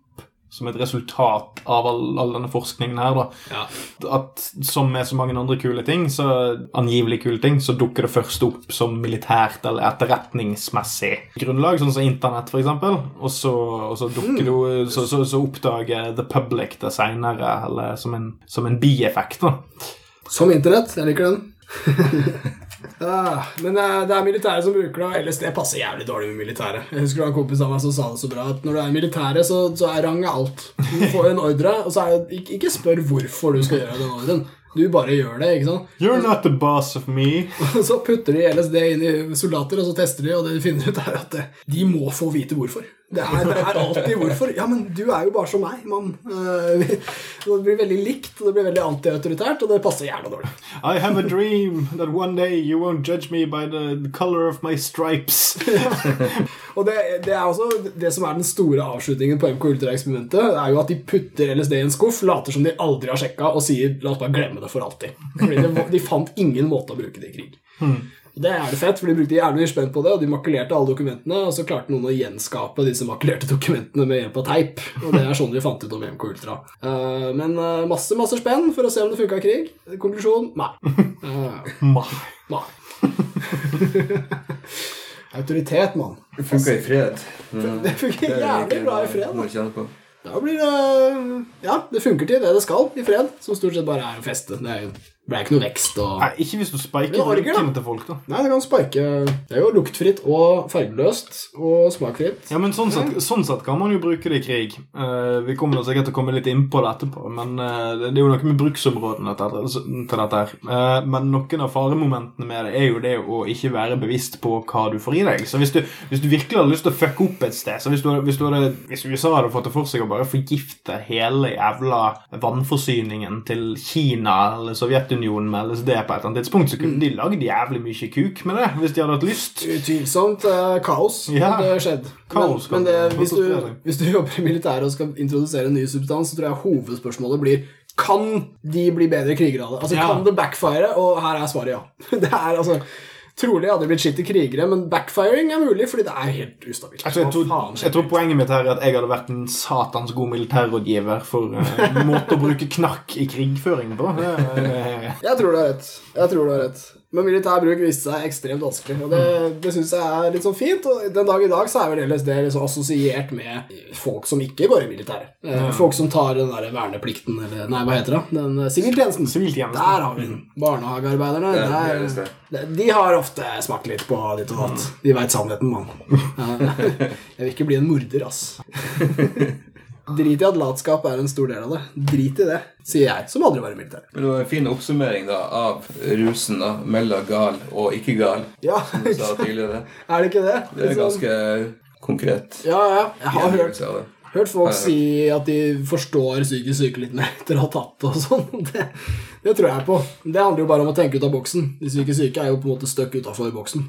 som et resultat av all, all denne forskningen her, da. Ja. At som med så mange andre kule ting, så angivelig kule ting, så dukker det først opp som militært eller etterretningsmessig grunnlag, sånn som internett, eksempel. Og så, og så dukker mm. det så, så, så, oppdager the public det seinere, eller som en, som en bieffekt, da. Som internett. Jeg liker den. Ah, men eh, det er militæret som bruker det, og LSD passer jævlig dårlig med militæret. Jeg husker det var en kompis av meg som sa det så bra, at når du er i militæret, så, så er rang alt. Du får en ordre, og så er det ikke, ikke spør hvorfor du skal gjøre den ordren. Du bare gjør det. ikke sant? You're not the boss of me. så putter de LSD inn i soldater, og så tester de, og det de finner ut, er at de må få vite hvorfor. Det er, det er, alltid hvorfor. Ja, men du er jo bare som meg, mann. Uh, det blir veldig likt, og det blir veldig antiautoritært, og det passer jævla dårlig. I have a dream that one day you won't judge me by the color of my stripes. og det, det, er også det som er den store avslutningen på MK Ultra-eksperimentet, er jo at de putter LSD i en skuff, later som de aldri har sjekka, og sier 'la oss bare glemme det for alltid'. Fordi de, de fant ingen måte å bruke det i krig. Hmm. Og Det er det fett, for de brukte jævlig mye spenn på det, og de makulerte alle dokumentene, og så klarte noen å gjenskape disse makulerte dokumentene med hjelp av teip. Og det er sånn vi fant ut om MK Ultra. Uh, men uh, masse, masse spenn for å se om det funka i krig. Konklusjon nei. Uh, nei. Autoritet, mann. Det funka i fred. Det funker jævlig bra i fred. Da. da blir det Ja, det funker til det det skal i fred, som stort sett bare er å feste. Det er jo ble ikke noe vekst. Og... Nei, Ikke hvis du spiker lukten til folk, da. Nei, det kan spike. Det er jo luktfritt og fargeløst og smakfritt. Ja, men sånn sett, sånn sett kan man jo bruke det i krig. Uh, vi kommer sikkert til å komme litt inn på det etterpå, men uh, det er jo noe med bruksområdene til, til dette her. Uh, men noen av faremomentene med det er jo det å ikke være bevisst på hva du får i deg. Så hvis du, hvis du virkelig hadde lyst til å fucke opp et sted så hvis, du, hvis, du hadde, hvis USA hadde fått det for seg å bare forgifte hele jævla vannforsyningen til Kina eller Sovjetunionen Sovjetunionen med LSD på et eller annet tidspunkt, så kunne mm. de lagd jævlig mye kuk med det hvis de hadde hatt lyst. Utvilsomt uh, kaos ja. hadde skjedd. Kaos, men, men det, hvis, du, hvis, du, jobber i militæret og skal introdusere en ny substans, så tror jeg hovedspørsmålet blir kan de bli bedre krigere av det? Altså, ja. Kan det backfire? Og her er svaret ja. Det er altså Trolig hadde blitt skitt i krigere, men backfiring er mulig fordi det er helt ustabilt. Altså, jeg, tror, jeg, tror, poenget mitt her er at jeg hadde vært en satans god militærrådgiver for uh, måte å bruke knark i krigføring på. jeg tror du har rett. Jeg tror du har rett. Men militær bruk viste seg ekstremt vanskelig, og det, det syns jeg er litt sånn fint. Og den dag i dag så er vel LSD liksom assosiert med folk som ikke går i militæret. Ja. Folk som tar den der verneplikten, eller nei, hva heter det? Den siviltjenesten. siviltjenesten. Der har vi den. Barnehagearbeiderne. Der, de har ofte smakt litt på ditt og datt. De veit sannheten, mann. Jeg vil ikke bli en morder, ass. Drit i at latskap er en stor del av det. Drit i det, sier jeg, som aldri var i militæret. Men det var en fin oppsummering da, av rusen da, mellom gal og ikke gal. Ja, som du sa tidligere. Er det ikke det? Det er liksom- ganske konkret. Ja, ja. Jeg har hørt, hørt folk si at de forstår psykisk syke litt mer etter å ha tatt det og sånn. Det, det, tror jeg på. Det handler jo bare om å tenke ut av boksen. De psykisk syke er jo på en måte stuck utafor boksen.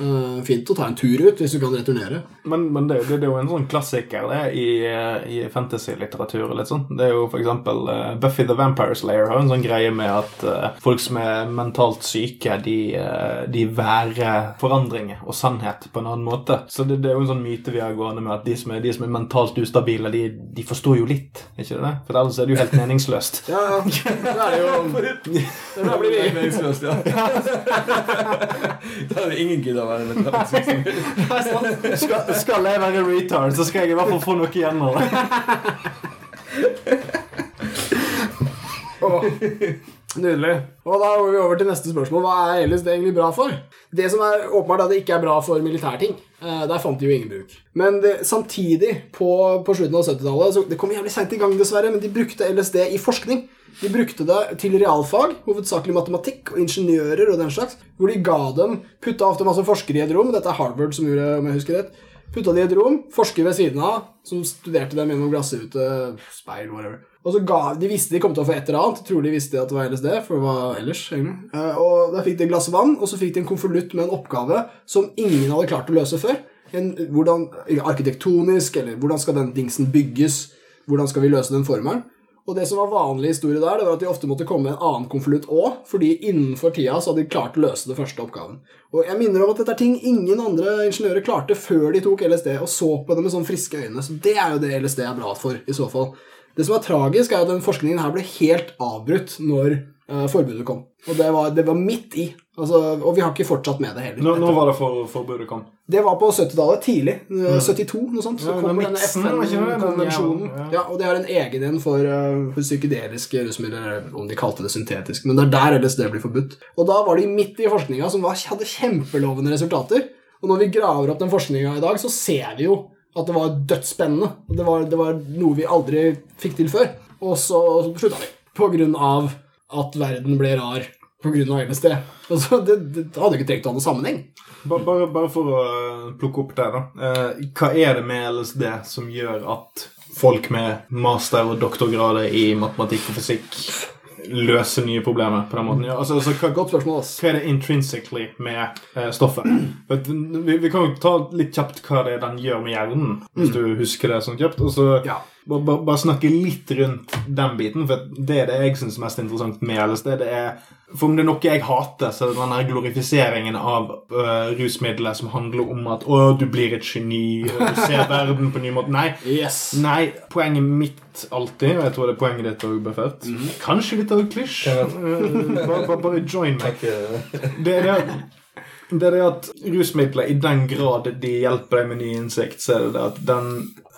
Uh, fint å ta en tur ut hvis du kan returnere. Men, men det, det, det, er jo en sånn klassiker det i, eh, i fantasy-litteratur. litt sånn. Det er jo for eksempel uh, Buffy the Vampire Slayer har en sånn greie med at uh, folk som er mentalt syke, de, de værer forandringer og sannhet på en annen måte. Så det, det, er jo en sånn myte vi har gående med at de som er, de som er mentalt ustabile, de, de, forstår jo litt. ikke det? For ellers er det jo helt meningsløst. ja, ja. Da er det Da blir vi meningsløst, ja. da det ingen giddet å være med. Skal, skal jeg være retard, så skal jeg i hvert fall få noe igjen av det. Nydelig. Og da går vi over til neste spørsmål. Hva er LSD egentlig bra for? Det som er åpenbart er at det ikke er bra for militærting. Eh, der fant de jo ingen bruk. Men det, samtidig, på, på slutten av 70-tallet Det kom jævlig seint i gang, dessverre, men de brukte LSD i forskning. De brukte det til realfag, hovedsakelig matematikk og ingeniører og den slags, hvor de ga dem Putta ofte masse forskere i et rom. Dette er Harvard som gjorde om jeg husker rett. Putta de i et rom, forskere ved siden av, som studerte dem gjennom glassrute, speil, whatever. Og så ga, De visste de kom til å få et eller annet. Tror de visste at det var LSD, for det var ellers. egentlig. Eh, og Da fikk de et glass vann, og så fikk de en konvolutt med en oppgave som ingen hadde klart å løse før. En, hvordan, arkitektonisk, eller hvordan skal den dingsen bygges? Hvordan skal vi løse den formelen? Og det som var vanlig historie der, det var at de ofte måtte komme med en annen konvolutt òg, fordi innenfor tida så hadde de klart å løse den første oppgaven. Og jeg minner om at dette er ting ingen andre ingeniører klarte før de tok LSD og så på det med sånn friske øyne. Så det er jo det LSD er bra for, i så fall. Det som er tragisk, er at den forskningen her ble helt avbrutt når uh, forbudet kom. Og det var, det var midt i. Altså, og vi har ikke fortsatt med det heller. Nå, nå var det for, forbudet kom? Det var på 70-tallet. Tidlig. Mm. 72, noe sånt. Så Ja, kom denne det? FN-konvensjonen. Ja, og de har en egen en for, uh, for psykedeliske rusmidler, om de kalte det syntetisk. Men det er der det blir forbudt. Og da var de midt i forskninga som var, hadde kjempelovende resultater. Og når vi graver opp den forskninga i dag, så ser vi jo at det var dødsspennende. Det var, det var noe vi aldri fikk til før. Og så slutta vi. På grunn av at verden ble rar på av LSD. Altså, det, det hadde ikke trengt å ha noen sammenheng. Bare, bare, bare for å eh, plukke opp det, da. Eh, hva er det med LSD som gjør at folk med master- og doktorgrader i matematikk og fysikk løser nye problemer på den måten? Ja, altså, altså, hva, Godt spørsmål, ass. hva er det intrinsically med eh, stoffet? Vi, vi kan jo ta litt kjapt hva det er den gjør med hjernen, hvis du husker det sånn kjapt. Og så Ja. Bare, bare, bare snakke litt rundt den biten, for det er det jeg syns er mest interessant med LSD. Det er, for om det er noe jeg hater, så er det den glorifiseringen av uh, rusmiddelet som handler om at 'Å, du blir et geni, og du ser verden på en ny måte'. Nei. Yes. Nei, poenget mitt alltid, og jeg tror det er poenget ditt òg, Buffett Kanskje litt av klisj. Eh, bare, bare, bare join meg. Takk. er Det er det er det at rusmidler, i den grad de hjelper deg med ny innsikt, så er det det at den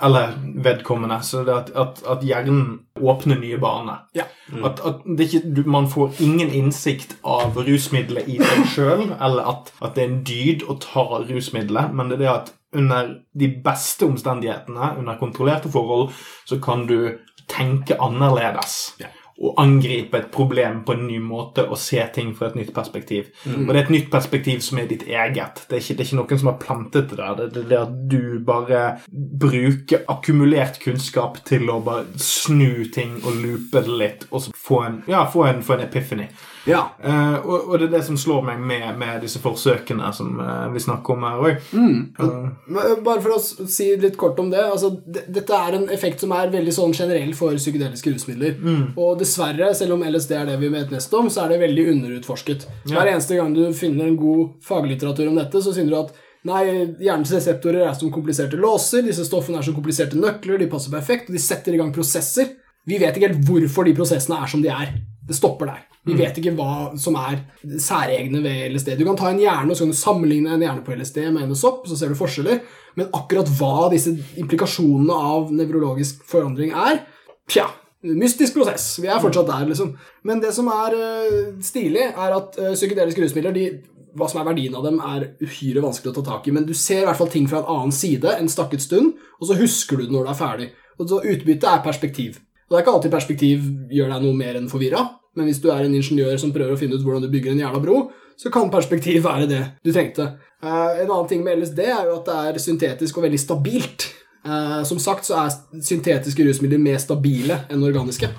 Eller vedkommende. Så er det at, at, at hjernen åpner nye baner. Ja. At, at det ikke, du, man får ingen innsikt av rusmidlet i seg sjøl, eller at, at det er en dyd å ta rusmidlet, men det er det at under de beste omstendighetene, under kontrollerte forhold, så kan du tenke annerledes. Ja. Og angripe et problem på en ny måte og se ting fra et nytt perspektiv. Og det er et nytt perspektiv som er ditt eget. Det er ikke, det er ikke noen som har plantet det der. Det er det at du bare bruker akkumulert kunnskap til å bare snu ting og loope det litt, og så få en, ja, få en, få en epiphany. Ja. Uh, og, og det er det som slår meg med, med disse forsøkene som uh, vi snakker om her òg. Mm. Uh. Bare for å si litt kort om det. Altså, dette er en effekt som er veldig sånn generell for psykedeliske rusmidler. Og dessverre, selv om LSD er det vi vet mest om, så er det veldig underutforsket. Ja. Hver eneste gang du finner en god faglitteratur om dette, så finner du at Nei, hjernens reseptorer er som kompliserte låser, disse stoffene er som kompliserte nøkler, de passer perfekt, og de setter i gang prosesser. Vi vet ikke helt hvorfor de prosessene er som de er. Det stopper der. Vi vet ikke hva som er særegne ved LSD. Du kan ta en hjerne og så kan du sammenligne en hjerne på LSD med en sopp, så ser du forskjeller. Men akkurat hva disse implikasjonene av nevrologisk forandring er, pja, mystisk prosess. Vi er fortsatt der, liksom. Men det som er uh, stilig, er at uh, psykedeliske rusmidler de, hva som er verdien av dem, er uhyre vanskelig å ta tak i. Men du ser i hvert fall ting fra en annen side en stakket stund, og så husker du det når du er ferdig. Og så Utbyttet er perspektiv. Og Det er ikke alltid perspektiv gjør deg noe mer enn forvirra, men hvis du er en ingeniør som prøver å finne ut hvordan du bygger en jævla bro, så kan perspektiv være det du trengte. Uh, en annen ting med LSD er jo at det er syntetisk og veldig stabilt. Uh, som sagt så er syntetiske rusmidler mer stabile enn organiske.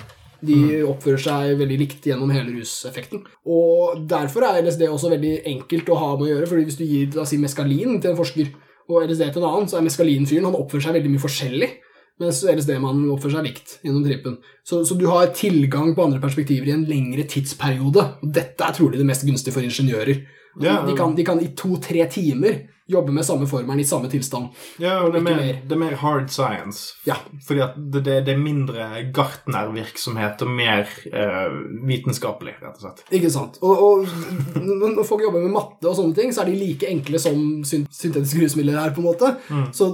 De oppfører seg veldig likt gjennom hele ruseffekten. Og derfor er LSD også veldig enkelt å ha med å gjøre, fordi hvis du gir da, si, meskalin til en forsker og LSD til en annen, så er meskalinfyren Han oppfører seg veldig mye forskjellig. Mens LSD-mannen oppfører seg likt gjennom trippen. Så, så du har tilgang på andre perspektiver i en lengre tidsperiode. Og dette er trolig det mest gunstige for ingeniører. Ja, de, kan, de kan i to-tre timer jobbe med samme formelen i samme tilstand. Ja, og det er, mer, mer. det er mer hard science. Ja. Fordi det, det, er mindre gartnervirksomhet og mer eh, vitenskapelig, rett og slett. Ikke sant? Og, og når folk jobber med matte og sånne ting, så er de like enkle som syntetiske rusmidler er, på en måte. Så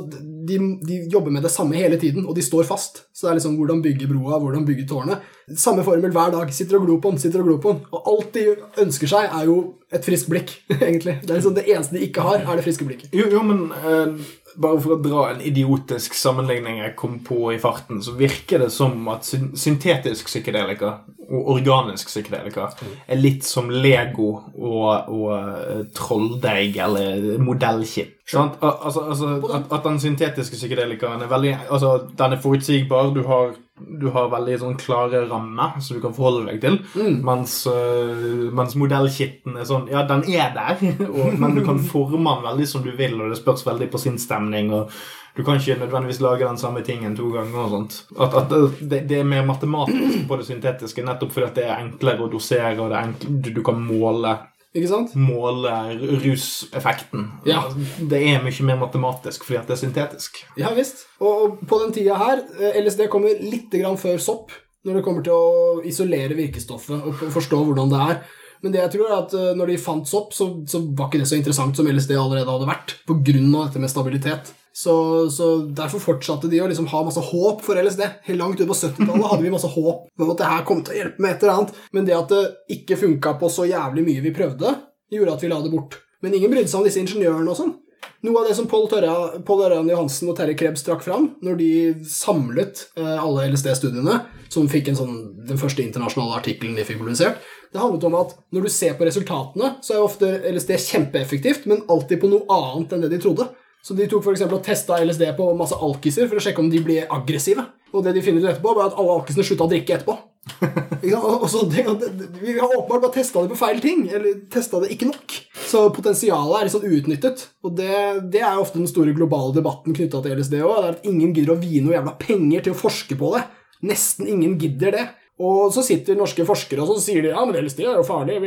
de, de jobber med det samme hele tiden, og de står fast. Så det er liksom hvordan bygge broa, hvordan bygge tårnet. Samme formel hver dag. Sitter og glor på den, sitter og glor på den. Og alt de ønsker seg, er jo et friskt blikk, egentlig. Det er liksom det eneste de ikke har, er det friske blikket. Jo, jo men eh, bare for å dra en idiotisk sammenligning jeg kom på i farten, så virker det som at syn syntetisk psykedelika og organisk psykedelika er litt som Lego og, og eh, trolldeig eller modellkit. Sant? Al altså, altså at, at den syntetiske psykedelikaen er veldig Altså, den er forutsigbar. Du har, du har veldig sånn klare rammer som du kan forholde deg til. Mens, uh, mens modellkitten er sånn Ja, den er der, og, men du kan forme den veldig som du vil, og det spørs veldig på sin stemning. og du kan ikke nødvendigvis lage den samme tingen to ganger. og sånt. At, at det, det er mer matematisk på det syntetiske, nettopp fordi det er enklere å dosere, og det enklere, du, du kan måle Ikke sant? måle ruseffekten. Ja. Det er mye mer matematisk fordi at det er syntetisk. Ja visst. Og, på den tida her, eh, LSD kommer litt grann før sopp, når det kommer til å isolere virkestoffet og forstå hvordan det er. Men det jeg tror er at eh, når de fant sopp, så, så var ikke det så interessant som LSD allerede hadde vært, på grunn av dette med stabilitet. Så, så derfor fortsatte de å liksom ha masse håp for LSD. Helt langt ut på 70-tallet hadde vi masse håp om at det her kom til å hjelpe med et eller annet. Men det at det ikke funka på så jævlig mye vi prøvde, gjorde at vi la det bort. Men ingen brydde seg om disse ingeniørene og sånn. Noe av det som Pål Ørjan Johansen og Terje Krebs trakk fram når de samlet eh, alle LSD-studiene, som fikk sånn, den første internasjonale artikkelen de fikk publisert, det handlet om at når du ser på resultatene, så er ofte LSD kjempeeffektivt, men alltid på noe annet enn det de trodde. Så de tok for og testa LSD på masse alkiser for å sjekke om de ble aggressive. Og det de finner ut etterpå, var at alle alkisene slutta å drikke etterpå. Det, det, vi har åpenbart bare testa det på feil ting, eller testa det ikke nok. Så potensialet er litt sånn uutnyttet. Og det, det er ofte den store globale debatten knytta til LSD òg. At ingen gidder å vie noe jævla penger til å forske på det. Nesten ingen gidder det. Og så sitter norske forskere og så sier de, ja, men LSD er jo farlig.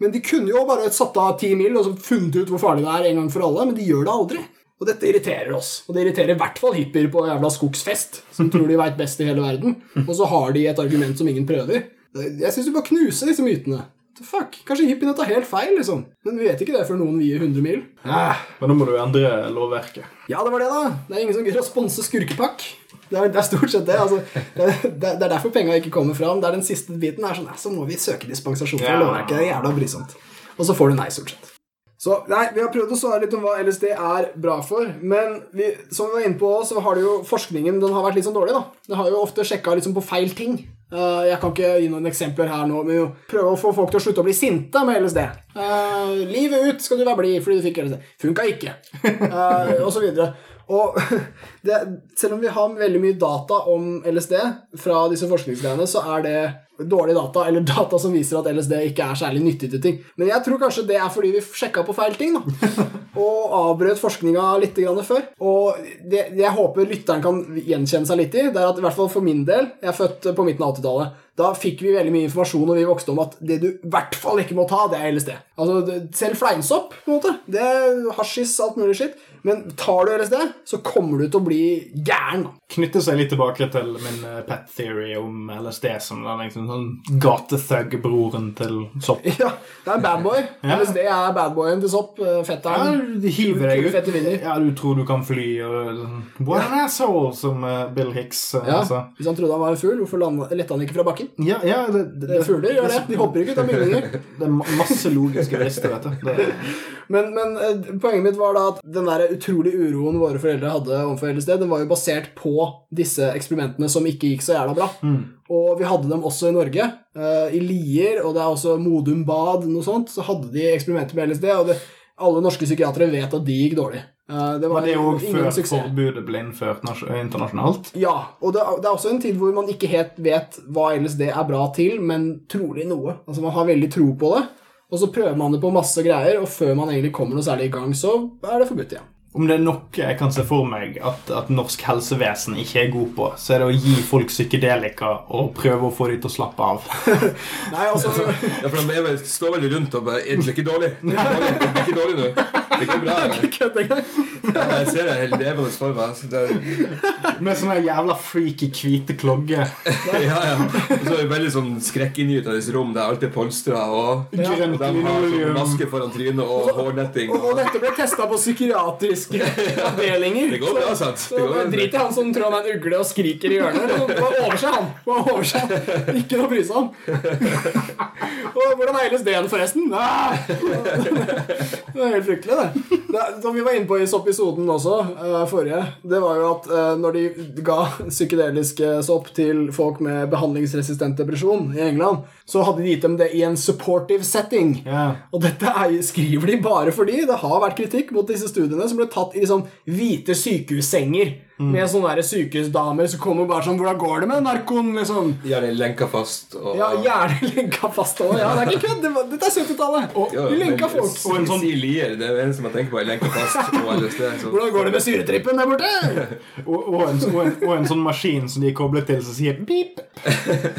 Men de kunne jo bare satt av ti mil og så funnet ut hvor farlig det er en gang for alle, men de gjør det aldri. Og dette irriterer oss. Og det irriterer i hvert fall hippier på jævla skogsfest, som tror de veit best i hele verden. Og så har de et argument som ingen prøver. Jeg syns du bare knuser disse mytene. The fuck? Kanskje hippiene tar helt feil, liksom. Men vi vet ikke det før noen vier 100 mil. Ja, Men nå må du endre lovverket. Ja, det var det, da. Det er ingen som gidder å sponse skurkepakk. Det er, det er stort sett det. Altså, det, det er derfor penga ikke kommer fram. Det er den siste biten er sånn, så må vi søke dispensasjon fra Ja. lovverket. Det er jævla brysomt. Og så får du nei, stort sett. Så nei, Vi har prøvd å svare litt om hva LSD er bra for, men vi, som vi var inne på, så har det jo forskningen den har vært litt sånn dårlig. da. Den har jo ofte sjekka liksom på feil ting. Eh, jeg kan ikke gi noen eksempler her nå, men jo prøve å få folk til å slutte å bli sinte med LSD. Uh, livet ut skal du være blid fordi du fikk LSD. Funka ikke. Uh, og så videre. Og det, selv om vi har veldig mye data om LSD fra disse forskningsgreiene, så er det dårlig data, eller data som viser at LSD ikke er særlig nyttig til ting. Men jeg tror kanskje det er fordi vi sjekka på feil ting, da. Og avbrøt forskninga litt før. Og det, jeg håper lytteren kan gjenkjenne seg litt i, det er at i hvert fall for min del Jeg er født på midten av 80-tallet. Da fikk vi veldig mye informasjon når vi vokste om at det du i hvert fall ikke må ta, det er LSD. Altså, Selv fleinsopp, på en måte. Det er hasjis, alt mulig skitt. Men tar du LSD, så kommer du til å bli gæren. Knytte seg litt tilbake til min eh, pet theory om LSD som den liksom sånn gatethug-broren til sopp. Ja, det er badboy. Ja. LSD er badboyen til sopp. Fetteren. Ja, de hiver deg ut. Ja, du tror du kan fly og sånn, What an asshole, som eh, Bill Hicks eh, Ja, sa. Hvis han trodde han var en fugl, hvorfor lette letta han ikke fra bakken? Ja, ja det, det, Fugler gjør det. De hopper ikke ut av bygninger. det er masse logiske rester, vet du. Det, Men, men eh, poenget mitt var da at den der utrolig uroen våre foreldre hadde overfor LSD, den var jo basert på disse eksperimentene som ikke gikk så jævla bra. Og vi hadde dem også i Norge. eh, I Lier, og det er også Modum Bad, noe sånt, så hadde de eksperimenter med LSD, og det, alle norske psykiatere vet at de gikk dårlig. Eh, det var det òg før suksess. forbudet ble innført internasjonalt? Ja, og det, det er også en tid hvor man ikke helt vet hva LSD er bra til, men trolig noe. Altså Man har veldig tro på det, og så prøver man det på masse greier, og før man egentlig kommer noe særlig i gang, så er det forbudt igjen. Om det er noe jeg kan se for meg at, at norsk helsevesen ikke er god på, så er det å gi folk psykedelika og prøve å få dem til å slappe av. Nei, altså Ja, for de står veldig rundt og bare Er det ikke dårlig? Det er ikke dårlig, det er ikke dårlig nå. Det går bra. Jeg kødder engang. Jeg ser det helt levende for meg. så Det Med sånne jævla freaky hvite klogger. ja, ja. Og så er det veldig sånn skrekkinngytende rom Det er alltid polstra, og Grønt de har sånn maske foran trynet og hårnetting. Og, og Og, dette ble testa på psykiatriske avdelinger. det går bra, sant? Det går bra. Drit i han som tror han er en ugle og skriker i hjørnet. Bare over seg, han. Bare overse han. Ikke noe å bry seg om. Og hvordan er det igjen, forresten? Ah! Det er helt fryktelig, det. Det. Som vi var inne på i episoden også, eh, forrige, det var jo at eh, når de ga psykedeliske sopp til folk med behandlingsresistent depresjon i England, så hadde de gitt dem det i en supportive setting. Yeah. Og dette er, skriver de bare fordi det har vært kritikk mot disse studiene som ble tatt i liksom hvite sykehussenger med sånne der sykehusdamer som kommer bare sånn 'Hvordan går det med narkoen?' liksom. Gjerne lenka fast. Og, Ja, Gjerne lenka fast òg. Ja, det er ikke kødd. Dette er 70-tallet. Og jo, lenka men folk. Og en sånn- Lier, det er det eneste man tenker på, er lenka fast Sted, Hvordan går det med syretrippen der borte? Og, og, en, og, en, og en sånn maskin som de er koblet til, som sier pip,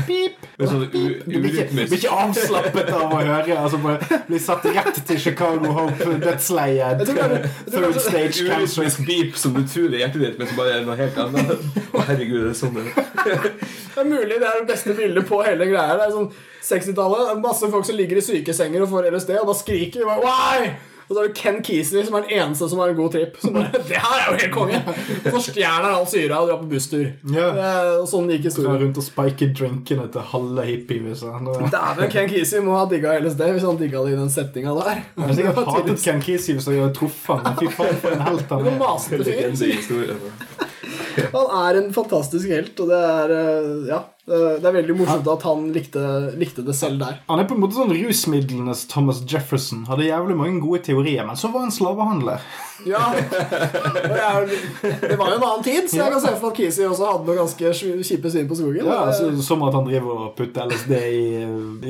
pip. Sånn Du blir ikke, blir ikke avslappet av å høre. Altså bare Blir satt rett til Chicago Hope dødsleie. Det er- Third stage cancer. urytmisk beep som du tror er hjertet ditt, men som bare er noe helt annet. Å, herregud, det er sånn det er. Det er mulig det er det beste bildet på hele greia. Det er sånn 60-tallet. Masse folk som ligger i sykesenger og får LSD, og da skriker de bare Why? Og så har du Ken Kesey, som er den eneste som har en god tripp. Som bare, det her er jo helt konge! Så stjeler all syra og drar på busstur. Yeah. Er- og sånn gikk historien. rundt og spiker drinkene til halve hippievisa. Det Dæven, Ken Kesey må ha digga LSD hvis han digga det i den settinga der. Jeg har sikkert hatet Ken Kesey hvis jeg hadde truffet ham. Fy faen, for en helt han er. Han er en fantastisk helt, og det er eh, Ja. Det er veldig morsomt at han likte, likte det selv der. Han er på en måte sånn rusmidlenes Thomas Jefferson. Hadde jævlig mange gode teorier, men så var han slavehandler. Ja, jeg, Det var jo en annen tid, så jeg kan se for meg at Kisi også hadde noen ganske kjipe syn på skogen. Ja, altså, Som at han driver og putter LSD i,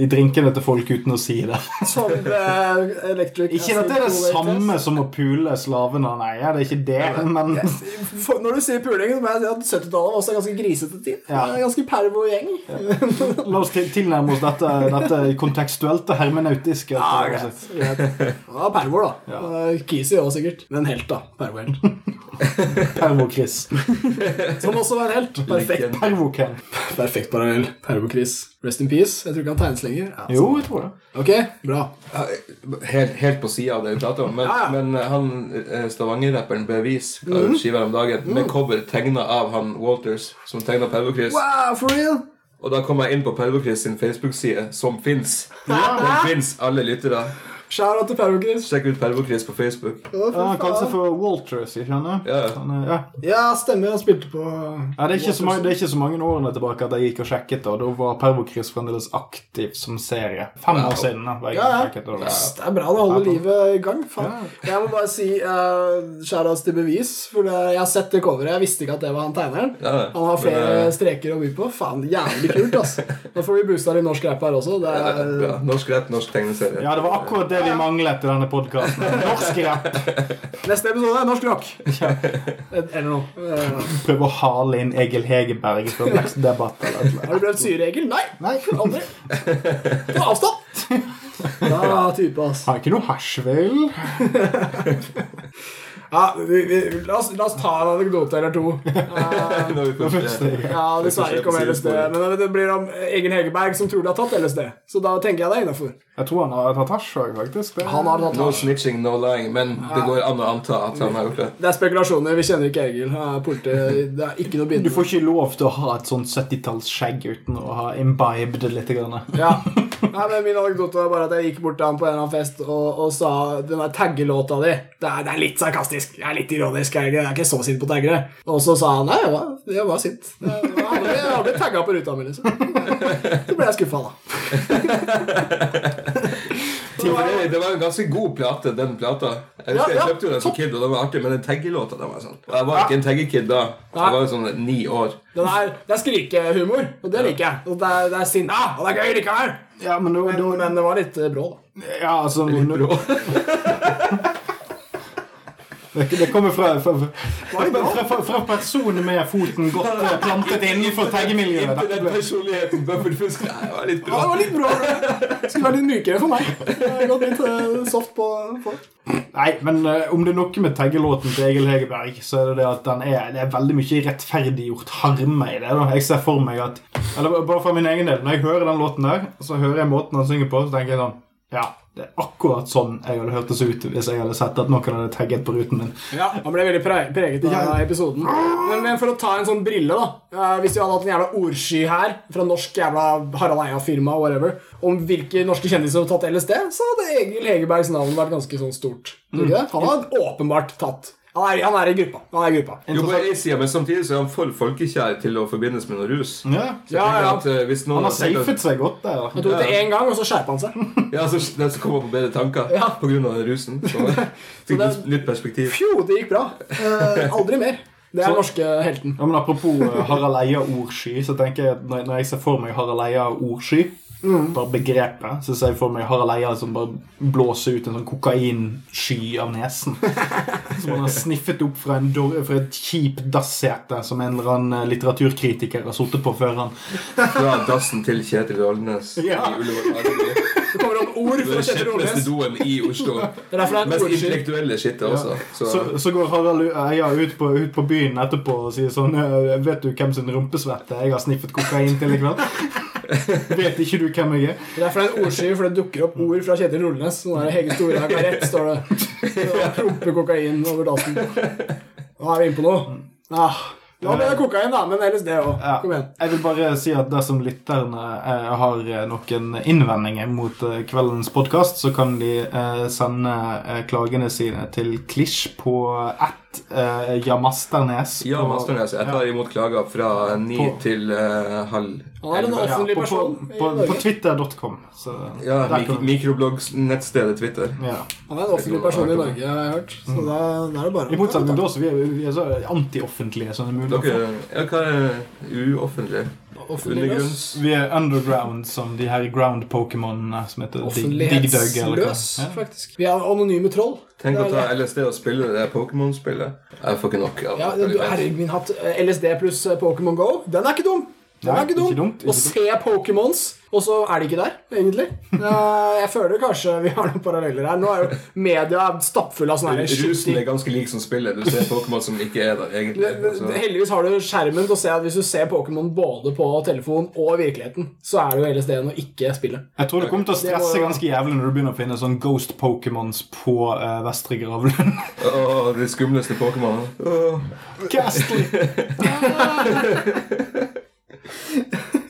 i drinkene til folk uten å si det. Som eh, electric Ikke at det er det samme som å pule slavene, nei. Det er ikke det, men Når du sier puling, så må jeg si at 70-tallet var også en ganske grisete tid. Ja. Ganske pervo gjeng. La oss til, tilnærme oss dette, dette kontekstuelt og hermenautiske. Ja, greit. Ja, pervoer, da. Ja. Kisi òg, sikkert. Men helt, da. Pervo-helt. Pervo-Chris. Som også var en helt. Perfekt, Pervo-Ken. perfekt parallell. Pervo-Chris. Rest in peace. Jeg tror ikke han tegnes lenger. Ja, Jo, jeg tror det. Ok, bra. Helt, helt på sida av det vi prater om. Men, Ja, ja. men eh, han eh, Stavanger-rapperen Bevis ga ut skive her om dagen med cover tegna av han Walters, som tegna Pervo-Chris. Wow, for real? Og da kom jeg inn på Pervo-Chris sin Facebook-side, som fins. Den fins alle lyttere. Shout av til Pervo-Chris. Sjekk ut Pervo-Chris på Facebook. Ja, han kaller kalte seg for Walters, ikke sant? Ja. Han er- ja. Ja, stemmer. Han spilte på Ja, det, er ikke så mange, det er ikke så mange årene tilbake at jeg gikk og sjekket, og da var Pervo-Chris fremdeles aktiv som serie. Fem år siden. da, var jeg Ja, ja. sjekket, og- Yes, Det er bra det holder livet i gang. Faen. Jeg må bare si uh, shoutouts til bevis, for det, jeg har sett det coveret. Jeg visste ikke at det var han tegneren. Han har flere Men, eh, streker å by på. Faen, jævlig kult, ass. Nå får vi boosta litt norsk rap her også. Det er. Norsk rap, norsk tegneserie. Ja, det var akkurat det vi manglet i denne podkasten. Norsk rapp. neste episode er norsk rock. Eller noe. Prøve å hale inn Egil Hegerberg fra Blacks Debatt. Eller eller har du prøvd syreegel? Nei. Nei. Aldri. Ta avstand! Ja, type, ass. Har ikke noe hasj, vel? Ja, vi, vi, la, oss, la oss ta en anekdote eller to. Eh, Når vi først, Ja, dessverre ikke om LSD. Men det blir om Egil Hegerberg som tror de har tatt LSD. Så da tenker jeg det er innafor. Jeg tror han har tatt hasj òg, faktisk. Det- Han har tatt No snitching, no lying. Men det går an å anta at han har gjort det. Det er spekulasjoner. Vi kjenner ikke Egil. Han er Det er ikke noe Du får ikke lov til å ha et sånn 70-tallsskjegg uten å ha imbibed litt. Grann. Ja. Nei, men Min anekdote var bare at jeg gikk bort til han på en eller annen fest og, og sa den der taggelåta di det er, det er litt sarkastisk. Jeg er litt ironisk. Jeg er ikke- så sint på taggere. Og så sa han nei, jeg var, jeg var sint. Jeg har aldri- aldri tagga på ruta mi, liksom. Så ble jeg skuffa, da. Det, det var en ganske god plate, den plata. Jeg husker Ja, ja. jeg kjøpte jo den som kid, og den var artig, men den taggelåta den var sånn. Og jeg var ikke en taggekid da. Jeg var sånn ni år. Den er, det er skrikehumor, og det liker jeg. Og det er, det er sinna, og det er gøy likevel. Ja, men, Men, men det var litt eh, brå, da. ja, altså, Litt Det, det kommer fra, fra, fra, fra, fra personer med foten godt eh, plantet innenfor taggemiljøet. Den personligheten det var litt Ja, bra. det var litt bra. Det skulle være litt mykere for meg. Gått litt eh, soft på, på. Nei, men uh, om det er noe med taggelåten til Egil Hegerberg, så er det det at den er, det er veldig mye rettferdiggjort harme i det. da. Jeg ser for meg at Eller bare for min egen del, når jeg hører den låten der, så hører jeg måten han synger på, så tenker jeg sånn Ja, det er akkurat sånn jeg hadde hørtes ut hvis jeg hadde sett at noen hadde tagget på ruten min. Ja, Han ble veldig preget av Ja. episoden. Men, men for å ta en sånn brille, da. eh, hvis vi hadde hatt en jævla ordsky her fra norsk jævla Harald Eia-firma whatever, om hvilke norske kjendiser som hadde tatt LSD, så hadde Egil Hegerbergs navn vært ganske sånn stort. Det? Han hadde åpenbart tatt Han er, han er i gruppa. Han er i gruppa. Jo, på en side, men samtidig så er han for folkekjær til å forbindes med noe rus. Ja, Ja, ja. at eh, hvis noen Han har safet seg godt der. Han tok det én gang, og så skjerpa han seg. Ja, så den som kommer på bedre tanker Ja. av den rusen. Så fikk det- litt nytt perspektiv. Fjo, det gikk bra. Eh, aldri mer. Det er den norske helten. Ja, men Apropos eh, Harald Eia-ordsky, så tenker jeg at når, jeg ser for meg Harald Eia-ordsky, bare begrepet, så ser jeg for meg Harald Eia som bare blåser ut en sånn kokainsky av nesen. Som han har sniffet opp fra, en, dår- fra et kjip dassete som en eller annen eh, litteraturkritiker har sittet på før han. Fra dassen til Kjetil Rollnes Ja. i Ullevål. Det om ord Det fra er Kjetil doen i Oslo. Er er Mest intellektuelle skittet også. Så, Så, så går Harald Eia ut på, ut på byen etterpå og sier sånn «Eh, Vet du hvem sin rumpesvette jeg har sniffet kokain til i kveld? Vet ikke du hvem jeg er? Det er for det er en ordsky, for det dukker opp ord fra Kjetil Rolnes. Sånn der Hege Storhaug har rett, står det. Så Promper kokain over dassen. Nå er vi inne på noe. Ah, ja, det er kokain, da, men LSD òg. Ja. Kom igjen. Jeg vil bare si at dersom lytterne eh, har eh, noen innvendinger mot eh, kveldens podkast, så kan de eh, sende klagene sine til Klisj på ett eh, Jamasternes. ja, på- Masternes. Jeg tar imot klager fra ni På- til uh, halv elleve. Ja, på, på, på, på twitter.com. Ja, mik mikroblogg-nettstedet Twitter. ja. Han er en offentlig person i Norge, har jeg hørt. Så da, da er det bare I motsetning til oss, vi er, vi er så antioffentlige som det er mulig. Dere ja, hva er uoffentlig? Offentlig Vi er underground som de her ground-pokémonene som heter Dig- Dig Dug. eller hva. Offentlighetsløs, Ja. faktisk. Vi er anonyme troll. Tenk å ta LSD og spille det Pokémon-spillet. Jeg får ikke nok av Ja, du, herregud, min hatt eh, LSD pluss eh, Pokémon Go. Den er ikke dum! Den Nei, er ikke dum. ikke dumt, ikke Å se Pokémons, og så er de ikke der, egentlig. Jeg føler kanskje vi har noen paralleller her. Nå er jo media stappfull av sånne her Rusen er ganske lik som spillet. Du ser Pokémon som ikke er der, egentlig. Altså, Heldigvis har du skjermen til å se at hvis du ser Pokémon både på telefon og i virkeligheten, så er det jo hele stedet å ikke spille. Jeg tror det kommer til å stresse ganske jævlig når du begynner å finne sånn Ghost Pokémons på uh, Vestre Gravlund. Åh, de skumleste Pokémonene. Oh. Ghastly!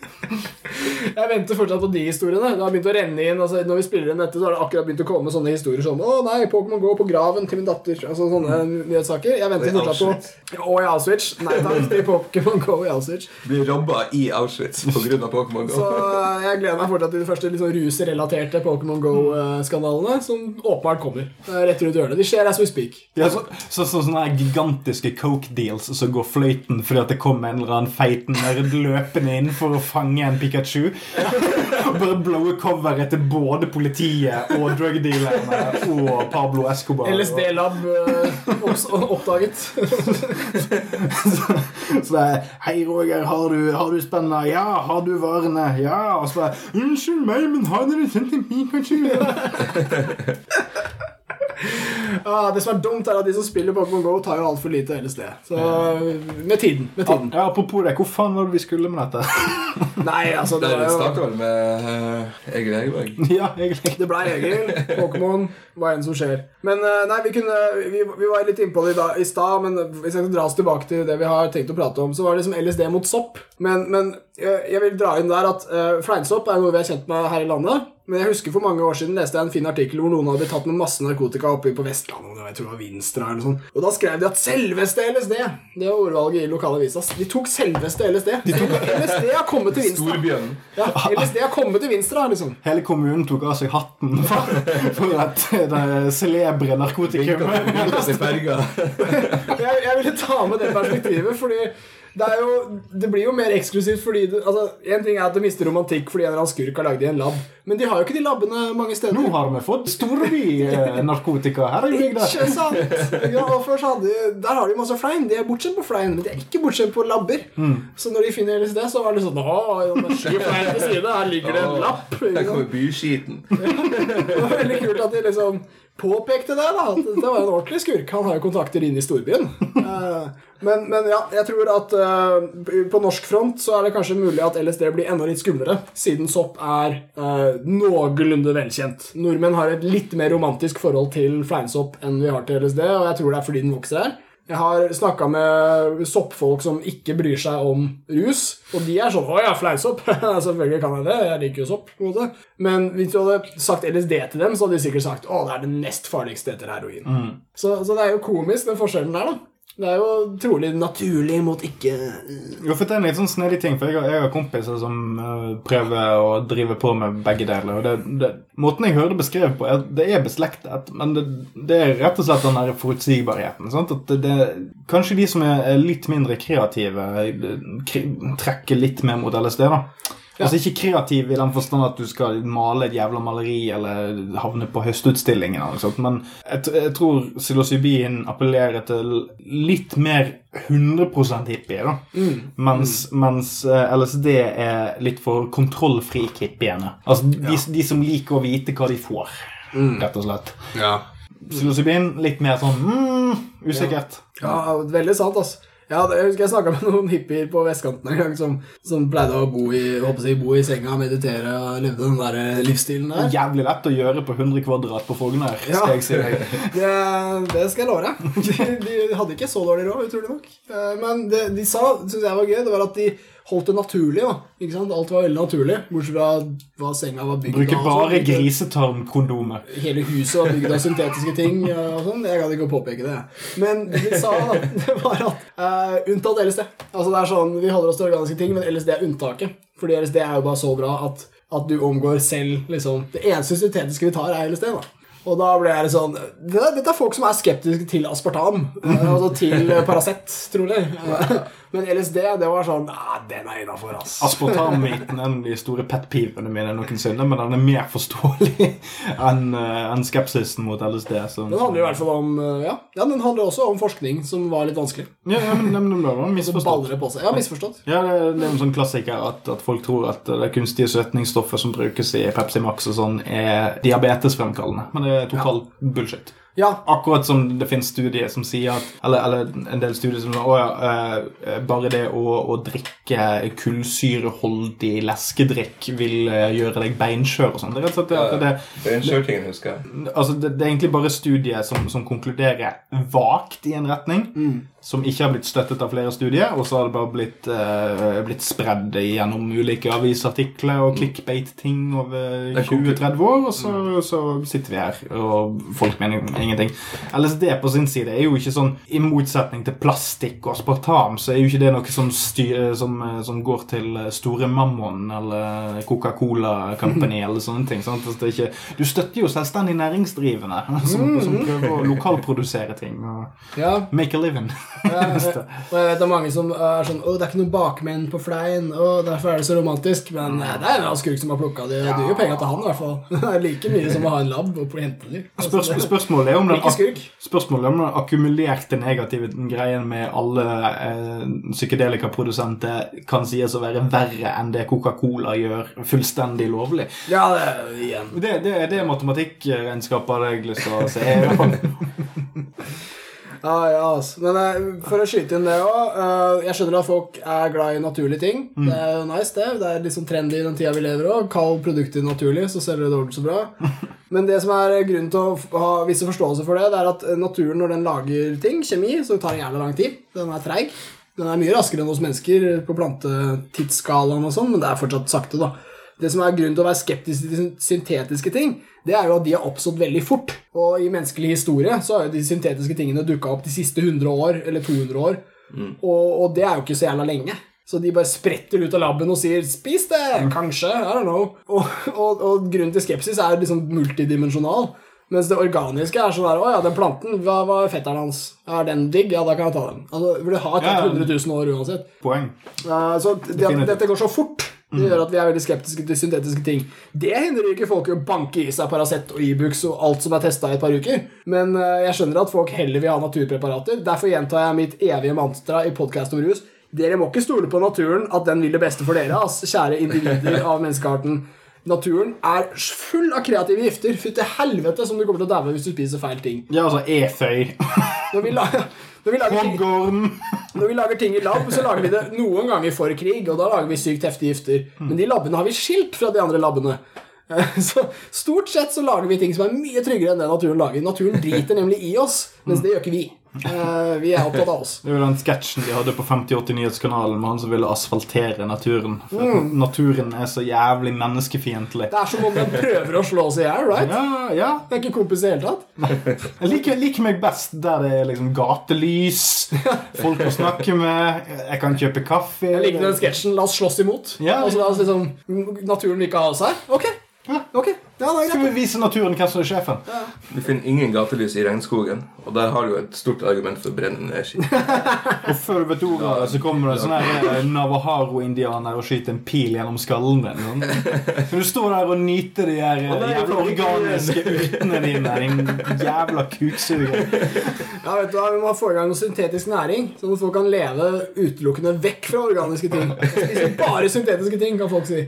Jeg venter fortsatt på de historiene. Det har begynt å renne inn altså Når vi spiller inn dette, så har det akkurat begynt å komme sånne historier som Å nei, Pokémon går på graven til min datter. Altså sånne nyhetssaker. Jeg venter fortsatt på Og i Auschwitz. Nei takk til Pokémon Go i Auschwitz. Blir robba i Auschwitz pga. Pokémon Go. Så jeg gleder meg fortsatt til de første sånn rusrelaterte Pokémon Go-skandalene, som åpenbart kommer. Det er Rett rundt hjørnet. De skjer as we speak. Ja, så, så, så, sånne gigantiske coke-deals som går fløyten fordi at det kommer en eller annen feit nerd løpende inn for å fange en Pikachu. Bare blowe coveret til både politiet og drugdealerne og Pablo Escobar. LSD-lab eh, oppdaget. Så det er Hei, Roger, har du, har du spenna? Ja, har du varene? Ja. Og så bare Unnskyld meg, men har dere sendt en Pikachu? Ah, det som er dumt, er at de som spiller Pokémon Go, tar jo altfor lite LSD. Så med tiden. Med tiden. Ja, Apropos det, hvor faen var det vi skulle med dette? Nei, altså, det Det var jo starta vel med uh, Egil Hegerberg. ja, egentlig. Det blei Egil. Pokémon. Hva enn som skjer. Men eh, nei, vi kunne Vi, vi var litt innpå det i, i stad, men hvis jeg skal dra oss tilbake til det vi har tenkt å prate om, så var det liksom LSD mot sopp. Men, men jeg, jeg vil dra inn der at uh, fleinsopp er noe vi er kjent med her i landet. Men jeg husker for mange år siden leste jeg en fin artikkel hvor noen hadde tatt med masse narkotika oppe på Vestlandet. Jeg tror det var Vinstra eller noe sånt. Og da skrev de at selveste LSD Det var ordvalget i lokalavisa. De tok selveste LSD. LSD har kommet til Vinstra. Storbjørn. Ja, LSD har kommet til Vinstra, liksom. Hele kommunen tok av seg hatten for, for at det celebre narkotikumet jeg, jeg ville ta med det perspektivet, fordi det, er jo, det blir jo mer eksklusivt fordi du, altså, En ting er at du mister romantikk fordi en eller annen skurk har lagd i en lab, men de har jo ikke de labbene mange steder. Nå har vi fått storby-narkotika her i bygda. Ikke sant? Ja, og først hadde der har de masse flein. De er bortskjemt på flein, men de er ikke bortskjemt på labber. Så når de finner LSD, så er det sånn Å, det sky flein til side. Her ligger det en lapp. Der kommer byskiten. Det var veldig kult at de liksom påpekte det. da det var en ordentlig skurk. Han har jo kontakter inne i storbyen. Eh, Men, men ja, jeg tror at eh, på norsk front så er det kanskje mulig at LSD blir enda litt skumlere, siden sopp er eh, noenlunde velkjent. Nordmenn har et litt mer romantisk forhold til fleinsopp enn vi har til LSD, og jeg tror det er fordi den vokser her. Jeg har snakka med soppfolk som ikke bryr seg om rus, og de er sånn 'Å ja, fleinsopp'. Selvfølgelig kan jeg det. Jeg liker jo sopp. på en måte. Men hvis du hadde sagt LSD til dem, så hadde de sikkert sagt 'Å, det er det nest farligste etter heroin'. Så, så det er jo komisk, den forskjellen der, da. Det er jo trolig naturlig mot ikke Jo, for det er en litt sånn snedig ting, for jeg har, jeg har kompiser som uh, prøver å drive på med begge deler. og det, det, Måten jeg hører det beskrevet på, er at det er beslektet, men det, det er rett og slett den der forutsigbarheten. Sant? At det, kanskje de som er litt mindre kreative, eh, trekker litt mer mot LSD, da. Altså Ikke kreativ i den forstand at du skal male et jævla maleri eller havne på høstutstillingen, eller noe sånt, men jeg, jeg tror psilocybin appellerer til litt mer 100% hippie, da. Mens, mens eh, LSD er litt for kontrollfrik-hippiene. Altså de, de som liker å vite hva de får, rett og slett. Ja. Psilocybin litt mer sånn mm, usikkert. Ja, veldig sant, altså. Ja, det- jeg husker jeg snakka med noen hippier på vestkanten en gang som, som pleide å bo i, håper jeg, bo i senga, meditere og levde den der livsstilen der. Jævlig lett å gjøre på 100 kvadrat på Frogner, skal jeg si deg. Det, det skal jeg love deg. De, de hadde ikke så dårlig råd, utrolig nok. Eh, Men det de sa, syns jeg var gøy, det var at de holdt det naturlig. da Ikke sant? Alt var veldig naturlig, bortsett fra hva senga var bygd av. Bruker bare grisetarmkondomer. Hele huset var bygd av syntetiske ting. og sånn Jeg gadd ikke å påpeke det. Men det de sa, da, det var at uh, unntatt LSD. Altså det er sånn, Vi holder oss til organiske ting, men LSD er unntaket. Fordi LSD er jo bare så bra at, at du omgår selv liksom Det eneste syntetiske vi tar, er LSD. da og da ble jeg litt sånn Dette er folk som er skeptiske til aspartam. eh, Altså til Paracet, trolig. Men LSD, det var sånn Nei, den er innafor, ass. Aspartam-myten er en av de store pet-pivene mine noensinne, men den er mer forståelig enn eh, enn skepsisen mot LSD. Som, Den handler i hvert fall om eh, Ja, ja den handler også om forskning som var litt vanskelig. ja, ja, men, men, men misforstått. på seg. Ja, misforstått. Ja, det, det er en sånn klassiker at, at folk tror at det kunstige søtningsstoffet som brukes i Pepsi Max og sånn, er diabetesfremkallende. Men det er total bullshit. Ja, Akkurat som det finnes studier som sier at Eller, eller en del studier som sier at bare det å, å drikke kullsyreholdig leskedrikk vil eh, gjøre deg beinskjør og sånn. Det det, det, Det er en kjørtingen, husker jeg. altså det, det er egentlig bare studier som, som konkluderer vagt i en retning, som ikke har blitt støttet av flere studier, og så har det bare blitt, eh, blitt spredd gjennom ulike avisartikler og clickbait-ting over Det er konkur- 20-30 år, og så, så sitter vi her, og folk mener ingenting. LSD på sin side er jo ikke sånn, i motsetning til plastikk og aspartam, så er jo ikke det noe som, styr, som, eh, som går til store Mammon eller Coca-Cola Company eller sånne ting. Altså, det ikke, du støtter jo selvstendig næringsdrivende som, som prøver å lokalprodusere ting og ja. make a living. Ja, og jeg vet det er mange som er sånn Å, det er ikke noen bakmenn på Flein, og derfor er det så romantisk. Men det er en eller annen skurk som har plukka det. Det gir jo penger til han, i hvert fall. Det er like mye som å ha en lab og hente dem. Spørs, spørsmålet er om den Spørsmålet er om den akkumulerte negative greien med alle eh, psykedelikaprodusenter kan sies å være verre enn det Coca-Cola gjør fullstendig lovlig. Ja, det igjen. Det, det, det er matematikkregnskapet jeg har lyst til å se. I. Ja, ja, altså. Men eh, for å skyte inn det òg Jeg skjønner at folk er glad i naturlige ting. Det er jo nice, det. Det er liksom trendy i den tida vi lever òg. Kall produkter naturlig, så selger det ordentlig så bra. Men det som er grunnen til å ha visse forståelse for det, det er at eh, naturen, når den lager ting, kjemi, så tar det gjerne lang tid. Den er treig. Den er mye raskere enn hos mennesker på plantetidsskalaen og sånn, men det er fortsatt sakte, da. Det som er grunnen til å være skeptisk til syn- syntetiske ting, det er jo at de har oppstått veldig fort. Og i menneskelig historie så har jo de syntetiske tingene dukka opp de siste 100 år, eller 200 år. Og, og det er jo ikke så jævla lenge. Så de bare spretter ut av laben og sier 'spis det', kanskje. I don't know. Og, og, og grunnen til skepsis er liksom multidimensjonal. Mens det organiske er sånn der Å ja, den planten, hva var fetteren hans? Er den digg? Ja, da kan jeg ta den. Altså, vil du ha tatt Ja, ja. 100 000 år uansett. Poeng. Uh, så det, dette går så fort. Det gjør at vi er veldig skeptiske til syntetiske ting. Det hindrer ikke folk i å banke i seg Paracet og Ibux og alt som er testa i et par uker. Men uh, jeg skjønner at folk heller vil ha naturpreparater. Derfor gjentar jeg mitt evige mantra i podkast om rus. Dere må ikke stole på naturen, at den vil det beste for dere, ass, kjære individer av menneskearten. Naturen er full av kreative gifter. Fytti helvete som du kommer til å daue hvis du spiser feil ting. Ja, altså eføy. Når vi, la, når, vi lager ting, når vi lager ting i lab, så lager vi det noen ganger for krig, og da lager vi sykt heftige gifter. Men de labbene har vi skilt fra de andre labbene. Eh, Så stort sett så lager vi ting som er mye tryggere enn det naturen lager. Naturen driter nemlig i oss, mens det gjør ikke vi. Eh, Vi er opptatt av oss. Det jo den sketsjen de hadde på 5080-nyhetskanalen med han som ville asfaltere naturen. For mm. Naturen er så jævlig menneskefiendtlig. Det er som om den prøver å slå oss i hjel, right? Ja, ja. Det er ikke kompis i det hele tatt. Jeg liker, liker meg best der det er liksom gatelys, folk å snakke med, jeg kan kjøpe kaffe Jeg liker den sketsjen 'La oss slåss imot'. Ja. Altså, la oss liksom, naturen vil ikke ha oss her. Ok. Ok, ja, er Skal vi vise naturen hvem som er sjefen? Vi finner ingen gatelys i regnskogen, og der har du et stort argument for å brenne ned ski. Og før du vet ordet av det, så kommer det sånn her eh, Navajo-indianer og skyter en pil gjennom skallen din. Sånn. Så du står der og nyter de her eh, jævla organiske urtene dine, din jævla kuksuger. Ja, vet du hva, Vi må få i gang noe syntetisk næring, sånn at folk kan leve utelukkende vekk fra organiske ting. Bare syntetiske ting, kan folk si.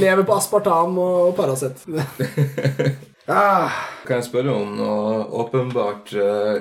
Lever på aspartam og Paracet. Ah, Kan jeg spørre om noe åpenbart uh,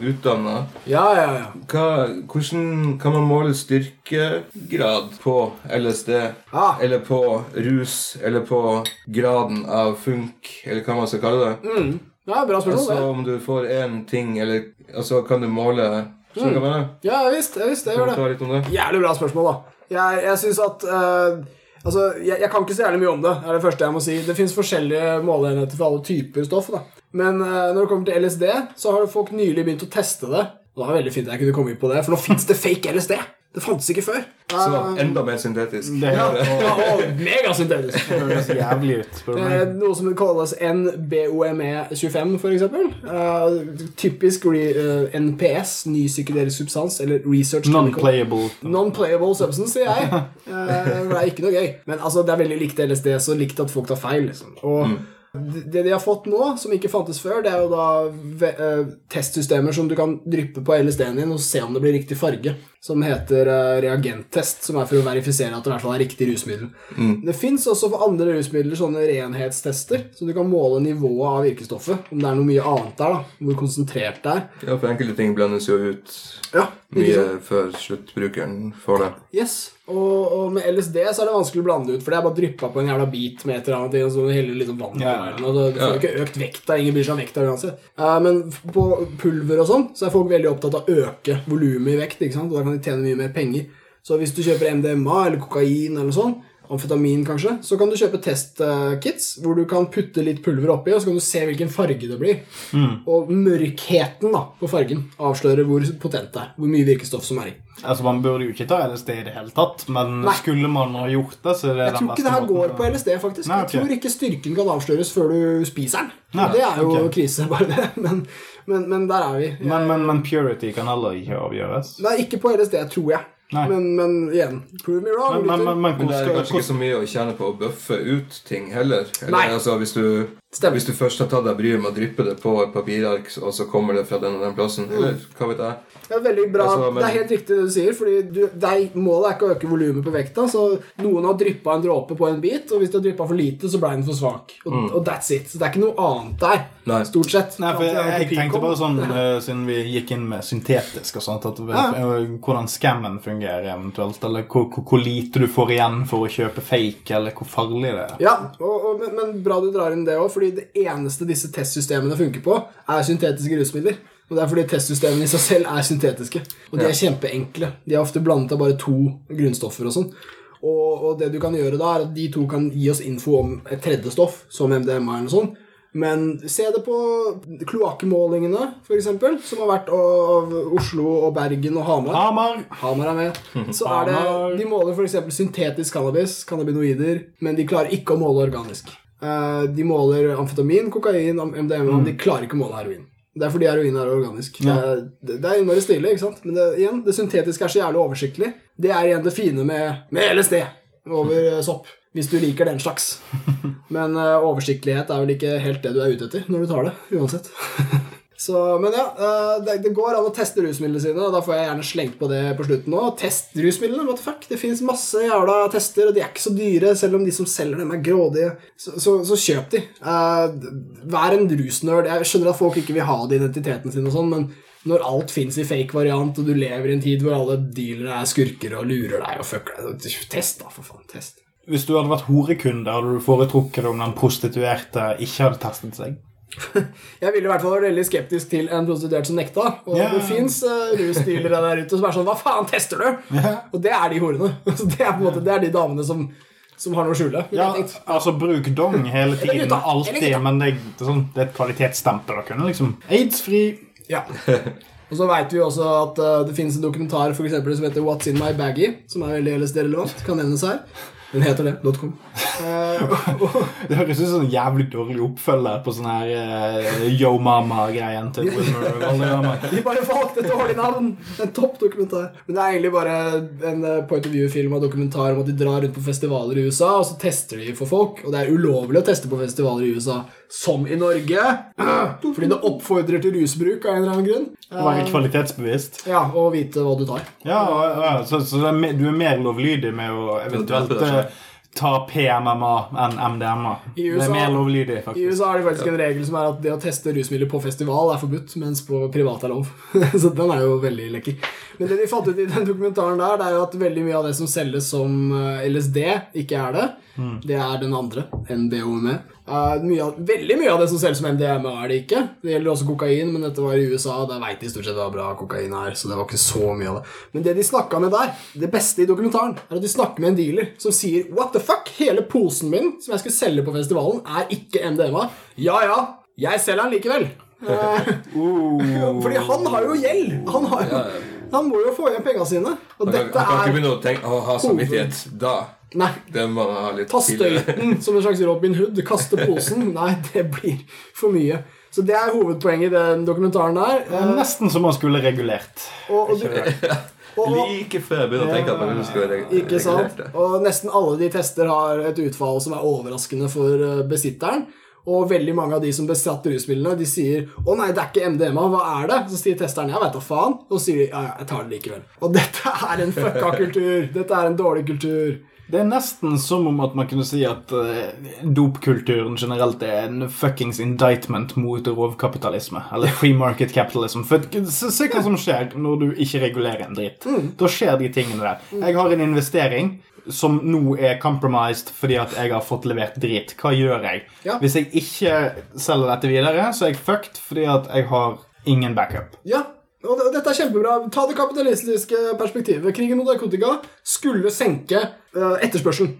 utdanna? ja, ja, ja. Hva, hvordan kan man måle styrkegrad på LSD? Ah. Eller på rus? Eller på graden av funk? Eller hva man skal kalle det? Mm. Ja, Bra spørsmål, Altså det. om du får én ting, eller altså kan du måle Skjønner du hva jeg mener? Ja, visst, jeg visst, jeg gjør det. Jævlig bra spørsmål, da. Jeg, jeg synes at eh, Altså, jeg, jeg kan ikke så jævlig mye om det. er Det første jeg må si. Det fins forskjellige måleenheter for alle typer stoff. da. Men uh, når det kommer til LSD, så har folk nylig begynt å teste det. Og det var veldig fint at jeg kunne komme inn på det, for nå fins det fake LSD. Det fantes ikke før. Så Eh, enda mer syntetisk. Det ja, og megasyntetisk. høres jævlig ut. Eh. Noe som kalles NBOME25, for eksempel. Eh, typisk re, eh, NPS, ny psykedelisk substans, eller research. Non-playable. Non-playable substance, sier jeg. Eh, det er ikke noe gøy. Men altså, det er veldig likt LSD, så likt at folk tar feil. Liksom. Og det de har fått nå, som ikke fantes før, det er jo da eh, testsystemer som du kan dryppe på LSD-en din og se om det blir riktig farge. Som heter eh, reagenttest, som er for å verifisere at det i hvert fall er riktig rusmiddel. Det fins også for andre rusmidler sånne renhetstester, så du kan måle nivået av virkestoffet. Om det er noe mye annet der, da. Hvor konsentrert det er. Ja, for enkelte ting blandes jo ut Ja, mye før sluttbrukeren får det. Yes, og, og med LSD så er det vanskelig å blande ut, for det er bare dryppa på en jævla bit med et eller annet, og så heller litt sånn vann på Ja. og du får ikke økt vekta, ingen bryr seg om vekta uansett. Uh, men på pulver og sånn, så er folk veldig opptatt av å øke volumet i vekt, ikke sant, og da kan de tjene mye mer penger. Så hvis du kjøper MDMA eller kokain eller sånn, amfetamin kanskje, så kan du kjøpe testkits, hvor du kan putte litt pulver oppi, og så kan du se hvilken farge det blir. Og mørkheten da, på fargen avslører hvor potent det er, hvor mye virkestoff som er i. Altså, Man burde jo ikke ta LSD i det hele tatt, men Nei. skulle man ha gjort det, så er det Jeg tror ikke det her går på LSD, faktisk. Nei, okay. Jeg tror ikke styrken kan avsløres før du spiser den. Nei, det er jo okay. krise, bare det. Men, men, men der er vi. Men, men, men purity kan heller ikke avgjøres. Nei, ikke på LSD, tror jeg. Nei. Men, men igjen, prove me wrong. Men, men, men, men Men det er kanskje ikke så mye å tjene på å bøffe ut ting heller. Eller, Nei. altså, hvis, du, Stemmer. hvis du først har tatt deg bryet med å dryppe det på et papirark, og så kommer det fra den og den plassen, eller hva vet jeg Det er veldig bra. Altså, men- Det er helt riktig det du sier. Fordi du, er, Målet er ikke å øke volumet på vekta. Så noen har dryppa en dråpe på en bit, og hvis de har dryppa for lite, så ble den for svak. Og, og that's it. Så det er ikke noe annet der. Nei. Stort sett. Nei, for jeg, jeg jeg tenkte bare sånn, uh, siden vi gikk inn med syntetisk og sånt, at Ja. eh, hvordan scammen fungerer eventuelt, eller hvor, hvor, hvor lite du får igjen for å kjøpe fake, eller hvor farlig det er. Ja, og, og, men, men bra du drar inn det òg, fordi det eneste disse testsystemene funker på, er syntetiske rusmidler. Og det er fordi testsystemene i seg selv er syntetiske. Og de er kjempeenkle. De er ofte blandet av bare to grunnstoffer og sånn. Og, og det du kan gjøre da, er at de to kan gi oss info om et tredje stoff, som MDMA eller noe sånt. Men se det på kloakkmålingene, f.eks., som har vært av Oslo og Bergen og Hamar. Hamar! Hamar er med. Så er det, De måler f.eks. syntetisk cannabis, cannabinoider, men de klarer ikke å måle organisk. Eh, de måler amfetamin, kokain, MDMA. Mm. De klarer ikke å måle heroin. Det er fordi heroin er organisk. Ja. Det, det er innmari stilig, ikke sant? Men det, igjen, det syntetiske er så jævlig oversiktlig. Det er igjen det fine med, med LSD over eh, sopp. Hvis du liker den slags. Men uh, oversiktlighet er vel ikke helt det du er ute etter når du tar det, uansett. Så, men ja, eh, det, det går an å teste rusmidlene sine, og da får jeg gjerne slengt på det på slutten òg. Test rusmidlene, what the fuck? Det fins masse jævla tester, og de er ikke så dyre, selv om de som selger dem, er grådige. Så, så, så kjøp de. Uh, vær en rusnerd. Jeg skjønner at folk ikke vil ha det identiteten sin og sånn, men når alt fins i fake variant, og du lever i en tid hvor alle dealere er skurker og lurer deg og fucker deg, test da, for faen. Test. Hvis du hadde vært horekunde, hadde du foretrukket om den prostituerte ikke hadde testet seg? Jeg ville i hvert fall vært veldig skeptisk til en prostituert som nekta. Og yeah. det fins uh, rusdealere der ute som er sånn Hva faen, tester du?! Yeah. Og det er de horene. Det er på en måte Det er de damene som, som har noe å skjule. Ja, altså Bruk dong hele tiden, alltid, men det, det, er sånn, det er et kvalitetsstempel å kunne liksom Aids-fri Ja. Og så veit vi også at uh, det finnes en dokumentar for eksempel, som heter What's In My Baggy, som er veldig LSD-relevant. Kan nevnes her. Den heter det. .com. Eh, Det høres ut som en jævlig dårlig oppfølger på sånn her uh, Yo Mama-greien til Wilmer De bare valgte et dårlig navn! En topp dokumentar. Men det er egentlig bare en eh, point of view-film og dokumentar om at de drar rundt på festivaler i USA, og så tester de for folk. Og det er ulovlig å teste på festivaler i USA, som i Norge. Fordi det oppfordrer til rusbruk av en eller annen grunn. Være kvalitetsbevisst. Ja, og vite hva du tar. Ja, ja så, så me- du er mer lovlydig med å eventuelt ta PMMA enn MDMA. USA, Det er mer lovlydig, I. USA har de faktisk en regel som er at det å teste rusmidler på festival er forbudt, mens på privat er lov. Så den er jo veldig lekker. Men det de fant ut i den dokumentaren der, det er jo at veldig mye av det som selges som eh, LSD, ikke er det. Det er den andre, NBOME. Uh, mye av, veldig mye av det som selges som MDMA, er det ikke. Det gjelder også kokain, men dette var i USA. Der veit de stort sett hva bra kokain er, så det var ikke så mye av det. Men det de snakka med der, det beste i dokumentaren, er at de snakker med en dealer som sier What the fuck? Hele posen min som jeg skulle selge på festivalen, er ikke MDMA. Ja ja, jeg selger den likevel. Eh, fordi han har jo gjeld. Han, har jo, han må jo få igjen pengene sine. Og Han kan, dette han kan ikke begynne å, tenke, å ha samvittighet da. Nei. Den må man ha litt Ta støyten som en slags Robin Hood. Kaste posen. Nei, det blir for mye. Så det er hovedpoenget i den dokumentaren der. Det er nesten som man skulle regulert. Og, og, du, og, og, Like før jeg begynner å tenke at man skulle regulert ikke sant? Og nesten alle de tester har et utfall som er overraskende for eh, besitteren. Og veldig mange av de som besatt rusmidlene, de sier 'Å nei, det er ikke MDMA. Hva er det?' Så sier testeren 'Jeg veit da faen'. Og så sier de 'Ja, ja, jeg tar det likevel'. Og dette er en fucka kultur. Dette er en dårlig kultur. Det er nesten som om at man kunne si at uh, dopkulturen generelt er en fuckings indictment mot rovkapitalisme. Eller free market capitalism. For se, hva som skjer når du ikke regulerer en dritt. Da skjer de tingene der. Jeg har en investering som nå er compromised fordi at jeg har fått levert drit. Hva gjør jeg? Ja. Hvis jeg ikke selger dette videre, så er jeg fucked fordi at jeg har ingen backup. Ja, og dette er kjempebra. Ta det kapitalistiske perspektivet. Krigen mot narkotika skulle senke eh, etterspørselen.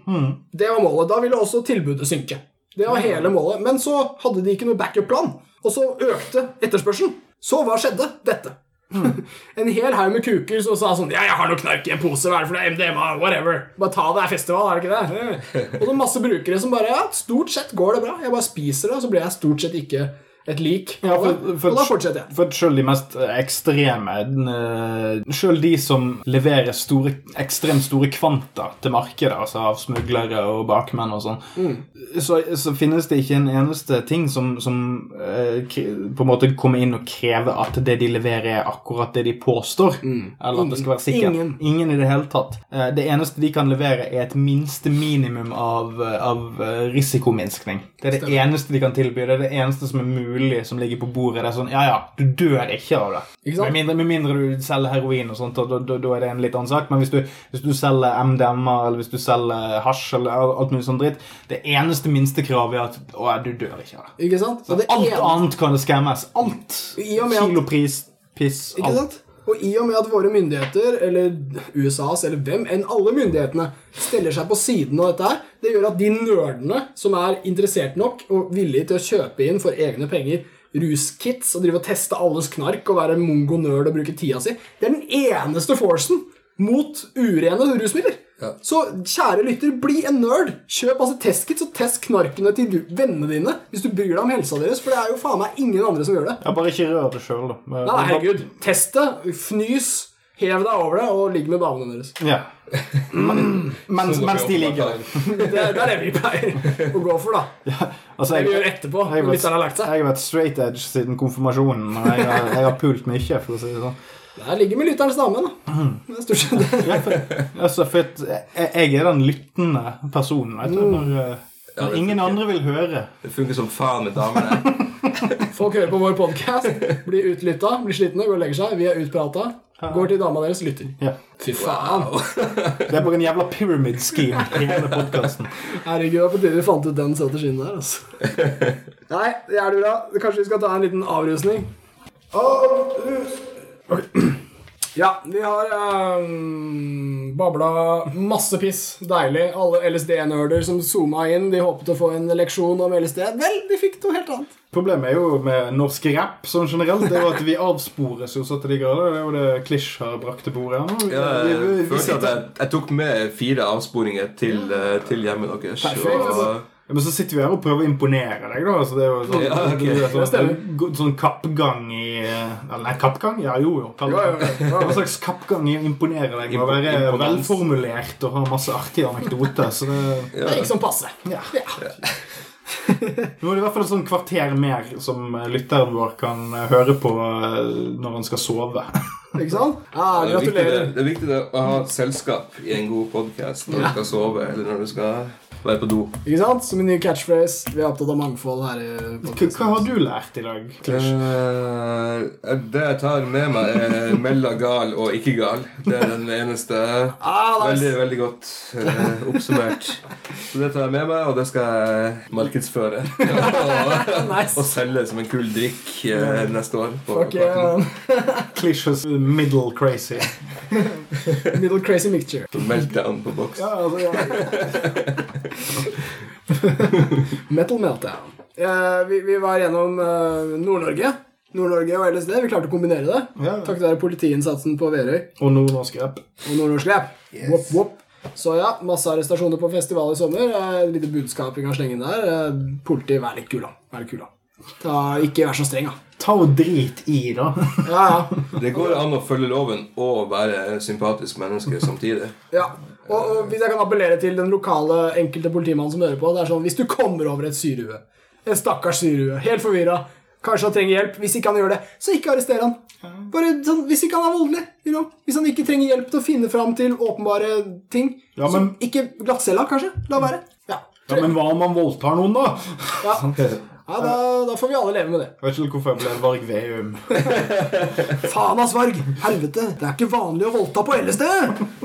Det var målet. Da ville også tilbudet synke. Det var hele målet. Men så hadde de ikke noe backup-plan, og så økte etterspørselen. Så hva skjedde? Dette. en hel haug med kuker som sa sånn Ja, jeg har noe knark i en pose. Hva er det for noe? MDMA? Whatever. Bare ta det. Det er festival, er det ikke det? og så masse brukere som bare Ja, stort sett går det bra. Jeg bare spiser det, og så blir jeg stort sett ikke et lik. Ja, for- for- og da fortsetter jeg. For selv de mest ekstreme eh, Selv de som leverer store, ekstremt store kvanta til markedet, altså av smuglere og bakmenn og sånn, Mm. så, så finnes det ikke en eneste ting som, som eh, på en måte kommer inn og krever at det de leverer, er akkurat det de påstår. Eller at det skal være sikkert. Mm. Ingen. Ingen i det hele tatt. Eh, Det eneste de kan levere, er et minste minimum av, av eh, risikominskning. Det er det eneste de kan tilby. Det er det eneste som er mulig, som ligger på bordet. Det er sånn, ja, ja, du dør ikke av det. Ikke? Med mindre, med mindre du selger heroin og sånt, da, da, da er det en litt annen sak. Men hvis du, hvis du selger MDMA, eller hvis du selger hasj, eller alt mulig sånn dritt, det eneste minste kravet er at å, du dør ikke av det. Ikke sant? Alt ene- annet kan det skammes. Alt. Kilopris, piss, Ikke alt. sant? Og i og med at våre myndigheter, eller USAs, eller hvem enn alle myndighetene, steller seg på siden av dette her, det gjør at de nerdene som er interessert nok og villige til å kjøpe inn for egne penger ruskits og drive og teste alles knark og være mongo-nerd og bruke tida si, det er den eneste forcen mot urene rusmidler. Ja. Så kjære lytter, bli en nerd. Kjøp altså testkits og test knarkene til vennene dine hvis du bryr deg om helsa deres, for det er jo faen meg ingen andre som gjør det. Ja, bare ikke rør det sjøl, da. Nei, nei, herregud. Test det, fnys, hev deg over det, og ligg med damene deres. Ja. Men, mens, mens de ligger der. Det er, det er det vi pleier å gå for, da. Altså, Det vi gjør etterpå, jeg, når har lagt jeg har vært straight edge siden konfirmasjonen. Jeg har, jeg har pult mye, for å si det sånn. Der ligger med lytterens dame, da. Det er stort sett det. Ja, for, altså, for et, jeg, er den lyttende personen. Vet du, når, eh, Ja, når ingen funker. andre vil høre. Det funker som faen med damene. Folk hører på vår podkast, blir utlytta, blir slitne, går og legger seg. Vi er utprata. Går til dama deres, lytter. Ja. Fy faen. Det er bare en jævla pyramid scheme i hele podkasten. Herregud, det var på tide vi fant ut den strategien der, altså. Nei, det er det bra. Kanskje vi skal ta en liten avrusning. Avrus... Ok. Ja, vi har um, babla masse piss. Deilig. Alle LSD-nerder som zooma inn, de håpet å få en leksjon om LSD. Vel, de fikk noe helt annet. Problemet er jo med norsk rap sånn generelt, det er jo at vi avspores jo så til de grader. Det er jo det Klisj har brakt til bordet. her nå. Ja, Vi- jeg at jeg, jeg tok med fire avsporinger til, eh, til hjemmet deres. Perfekt. Og, men så sitter vi her og prøver å imponere deg, da. Altså, det er jo sånn, Ja, okay. det er sånn, sånn kappgang i nei, kappgang? Ja, jo, jo. Hva Ja, ja, ja. Slags kappgang i å imponere deg å være imponans. velformulert og ha masse artige anekdoter. Så det, Det gikk sånn passe. ja. Ja. Nå er det i hvert fall et sånn kvarter mer som lytteren vår kan eh, høre på eh, når han skal sove. Ikke sant? Ja, det, er det, gratulerer. det er viktig det å ha selskap i en god podkast når Ja. du skal sove, eller når du skal være på do. Ikke sant? Som en ny catchphrase. Vi er opptatt av mangfold her. i Hva, har du lært i dag? Klish? Eh, det jeg tar med meg, er mellom gal og ikke gal. Det er den eneste Ah, nice. Veldig, veldig godt uh, oppsummert. Så det tar jeg med meg, og det skal jeg markedsføre. og, Nice. og selge som en kul drikk uh, neste år. På Fuck yeah. Middle crazy. Middle crazy mixture. Meltdown på boks. Ja, altså, ja. Metal Meltdown. Eh, vi, vi var gjennom eh, Nord-Norge. Nord-Norge og LSD. Vi klarte å kombinere det. Ja. Takket være politiinnsatsen på Værøy Og nordnorsk rap. og nordnorsk rap. Yes. Wop, wop. Så ja, masse arrestasjoner på festival i sommer. Eh, lite budskap vi kan slenge inn der. Eh, Politi, vær litt kul. Vær litt kula. Ta, ikke vær så streng, da. Ta og drit i, da. Ja, ja. Det går an å følge loven og være sympatisk menneske samtidig. ja. Og, og hvis jeg kan appellere til den lokale enkelte politimannen som hører på Det er sånn, Hvis du kommer over et syrehue, en stakkars syrehue, helt forvirra, kanskje han trenger hjelp Hvis ikke han gjør det, så ikke arrester han. Bare sånn, Hvis ikke han er voldelig. You know? Hvis han ikke trenger hjelp til å finne fram til åpenbare ting. Ja, men- ikke glattcella, kanskje. La være. Ja. Ja, Men hva om han voldtar noen, da? Ja. Ja, da, da får vi alle leve med det. Jeg vet ikke hvorfor jeg ble Varg Veum. Faen, ass, Varg! Helvete! Det er ikke vanlig å voldta på LSD!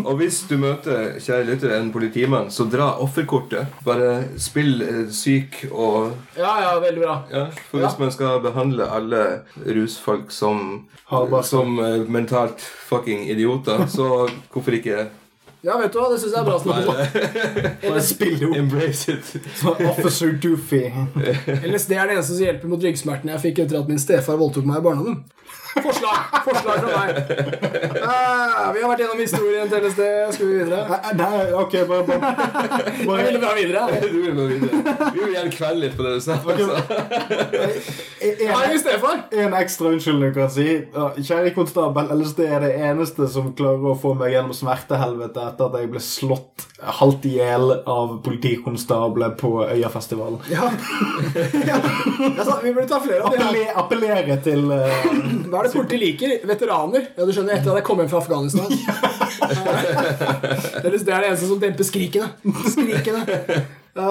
Og hvis du møter kjære lytter, en politimann, så dra offerkortet. Bare spill eh, syk og Ja, ja, veldig bra. Ja, for hvis Ja. man skal behandle alle rusfolk som, som eh, mentalt fucking idioter, så hvorfor ikke Ja, vet du hva, det syns jeg er bra snakket. Bare spill det opp. embrace it? Officer Doofy. LSD er det eneste som hjelper mot ryggsmertene jeg fikk etter at min stefar voldtok meg i barndommen. Forslag! Forslag fra meg. Ah, vi har vært gjennom historien til LSD. Skal vi videre? Nei, Nei, ok, bare, bare, Jeg ville bare videre. Du vil bare videre. Vi vil gjerne kvelde litt på det du sa. Altså. Hei, min stefar. En ekstra unnskyldning kan jeg si. Ja, Kjære konstabel, LSD er det eneste som klarer å få meg gjennom smertehelvete etter at jeg ble slått halvt i hjel av politikonstabler på Øyafestivalen. Ja. ja. Altså, vi burde ta flere av de her. Appellere til eh, Hva er det politiet liker? Veteraner. Ja, du skjønner, Etter at jeg kom hjem fra Afghanistan. det, er det eneste som demper skrikene. Skrikene. Uh.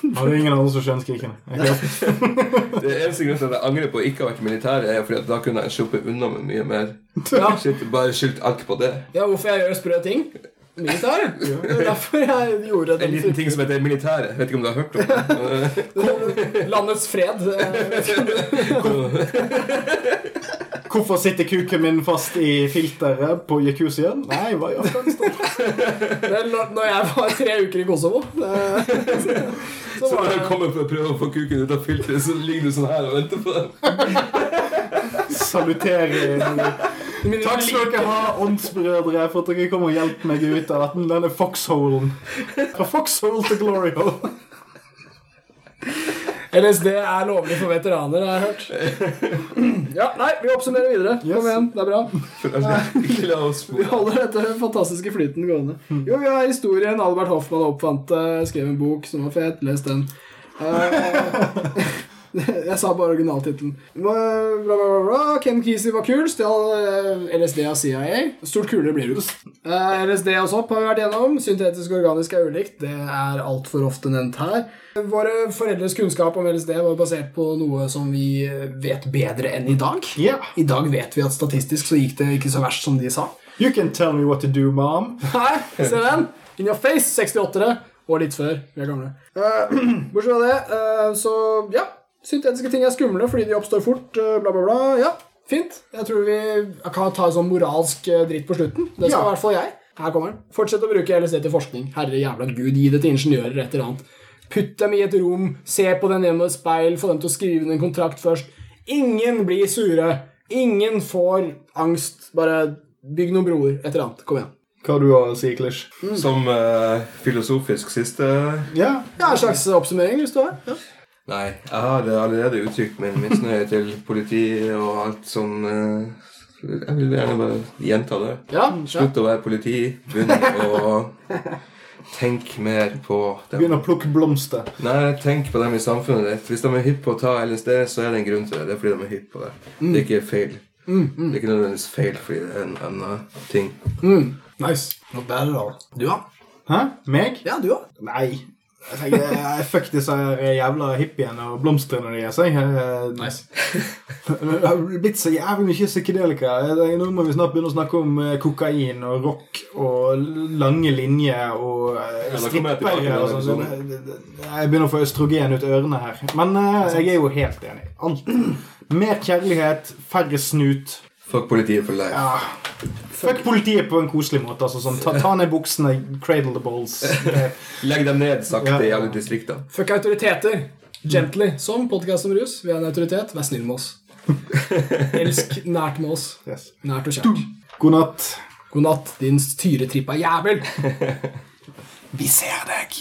Ja, det er ingen andre som skjønner skrikene. Det eneste grunnen til at jeg angrer på å ikke ha vært i militæret, er fordi at da kunne jeg sluppet unna med mye mer. ja. Shit, bare skyldt alt på det. ja, hvorfor jeg gjør sprø ting? Militær. Det er derfor jeg gjorde det. En liten ting som heter militæret. Vet ikke om du har hørt om det? Landets fred. Hvorfor sitter kuken min fast i filteret på jacuzzien? Nei, var i Afghanistan. Det er når når jeg var tre uker i Kosovo. Det, så Så når jeg kommer for å prøve å få kuken ut av filteret, så ligger du sånn her og venter på den. Salutere Takk skal dere ha, åndsbrødre, for at dere kom og hjalp meg ut av denne, foxholen. Fra foxhole til glory hole. LSD er lovlig for veteraner, har jeg hørt. Ja, nei, vi oppsummerer videre. Kom igjen, det er bra. Vi holder dette fantastiske flyten gående. Jo, vi har historien. Albert Hoffmann oppfant skrev en bok som var fet. Les den. Jeg sa bare originaltittelen. Ken Kesey var kul. Stjal eh, LSD av CIA. Stort kulere blir det. Eh, LSD og sopp har vi vært gjennom. Syntetisk og organisk er ulikt. Det er altfor ofte nevnt her. Våre foreldres kunnskap om LSD var basert på noe som vi vet bedre enn i dag. Yeah. I dag vet vi at statistisk så gikk det ikke så verst som de sa. You can tell me what to do, mom. Her, se den! In your face, 68-ere. Og litt før. Vi er gamle. Uh, bortsett fra det, uh, så ja. Syntetiske ting er skumle fordi de oppstår fort. eh, bla, bla, bla. Ja, fint. Jeg tror vi kan ta en sånn moralsk eh, dritt på slutten. Det skal Ja. i hvert fall jeg. Her kommer den. Fortsett å bruke LSD til forskning. Herre jævla gud, gi det til ingeniører et eller annet. Putt dem i et rom, se på dem gjennom et speil, få dem til å skrive inn en kontrakt først. Ingen blir sure. Ingen får angst. Bare bygg noen broer. Et eller annet. Kom igjen. Hva har du å si, Klish? Som uh, filosofisk siste Ja. Ja, En slags oppsummering, hvis du har. Ja. Nei, jeg har allerede uttrykt min misnøye til politiet og alt som eh, Jeg vil gjerne bare gjenta det. Ja, ja. Slutt å være politi. Begynn å tenke mer på dem. Begynn å plukke blomster. Nei, tenk på dem i samfunnet ditt. Hvis de er hypp på å ta LSD, så er det en grunn til det. Det er fordi de er hypp på det. Det er ikke feil. Det er ikke nødvendigvis feil fordi det er en annen ting. Mm. Nice. nå bad det all. Du, da? Hæ? Meg? Ja, du òg. Nei. Jeg tenker, jeg- Fuck disse jævla hippiene og blomstene deres. Jeg, jeg, Nice. Det har blitt så jævlig mye psykedelika. Nå må vi snart begynne å snakke om eh, kokain og rock og lange linjer og eh, strippere og sånn. Jeg begynner å få østrogen ut ørene her. Men eh, jeg er jo helt enig. Alt. Mer kjærlighet, færre snut. Fuck politiet for life. Ja. Fuck politiet på en koselig måte. Altså, sånn, ta, ta ned buksene, cradle the balls. Legg dem ned sakte Ja. i alle distrikter. Fuck autoriteter. Gently. Som podkast om rus. Vi er en autoritet. Vær snill med oss. Elsk nært med oss. Yes. Nært og kjært. God natt. God natt, din styretrippa jævel. Vi ser deg.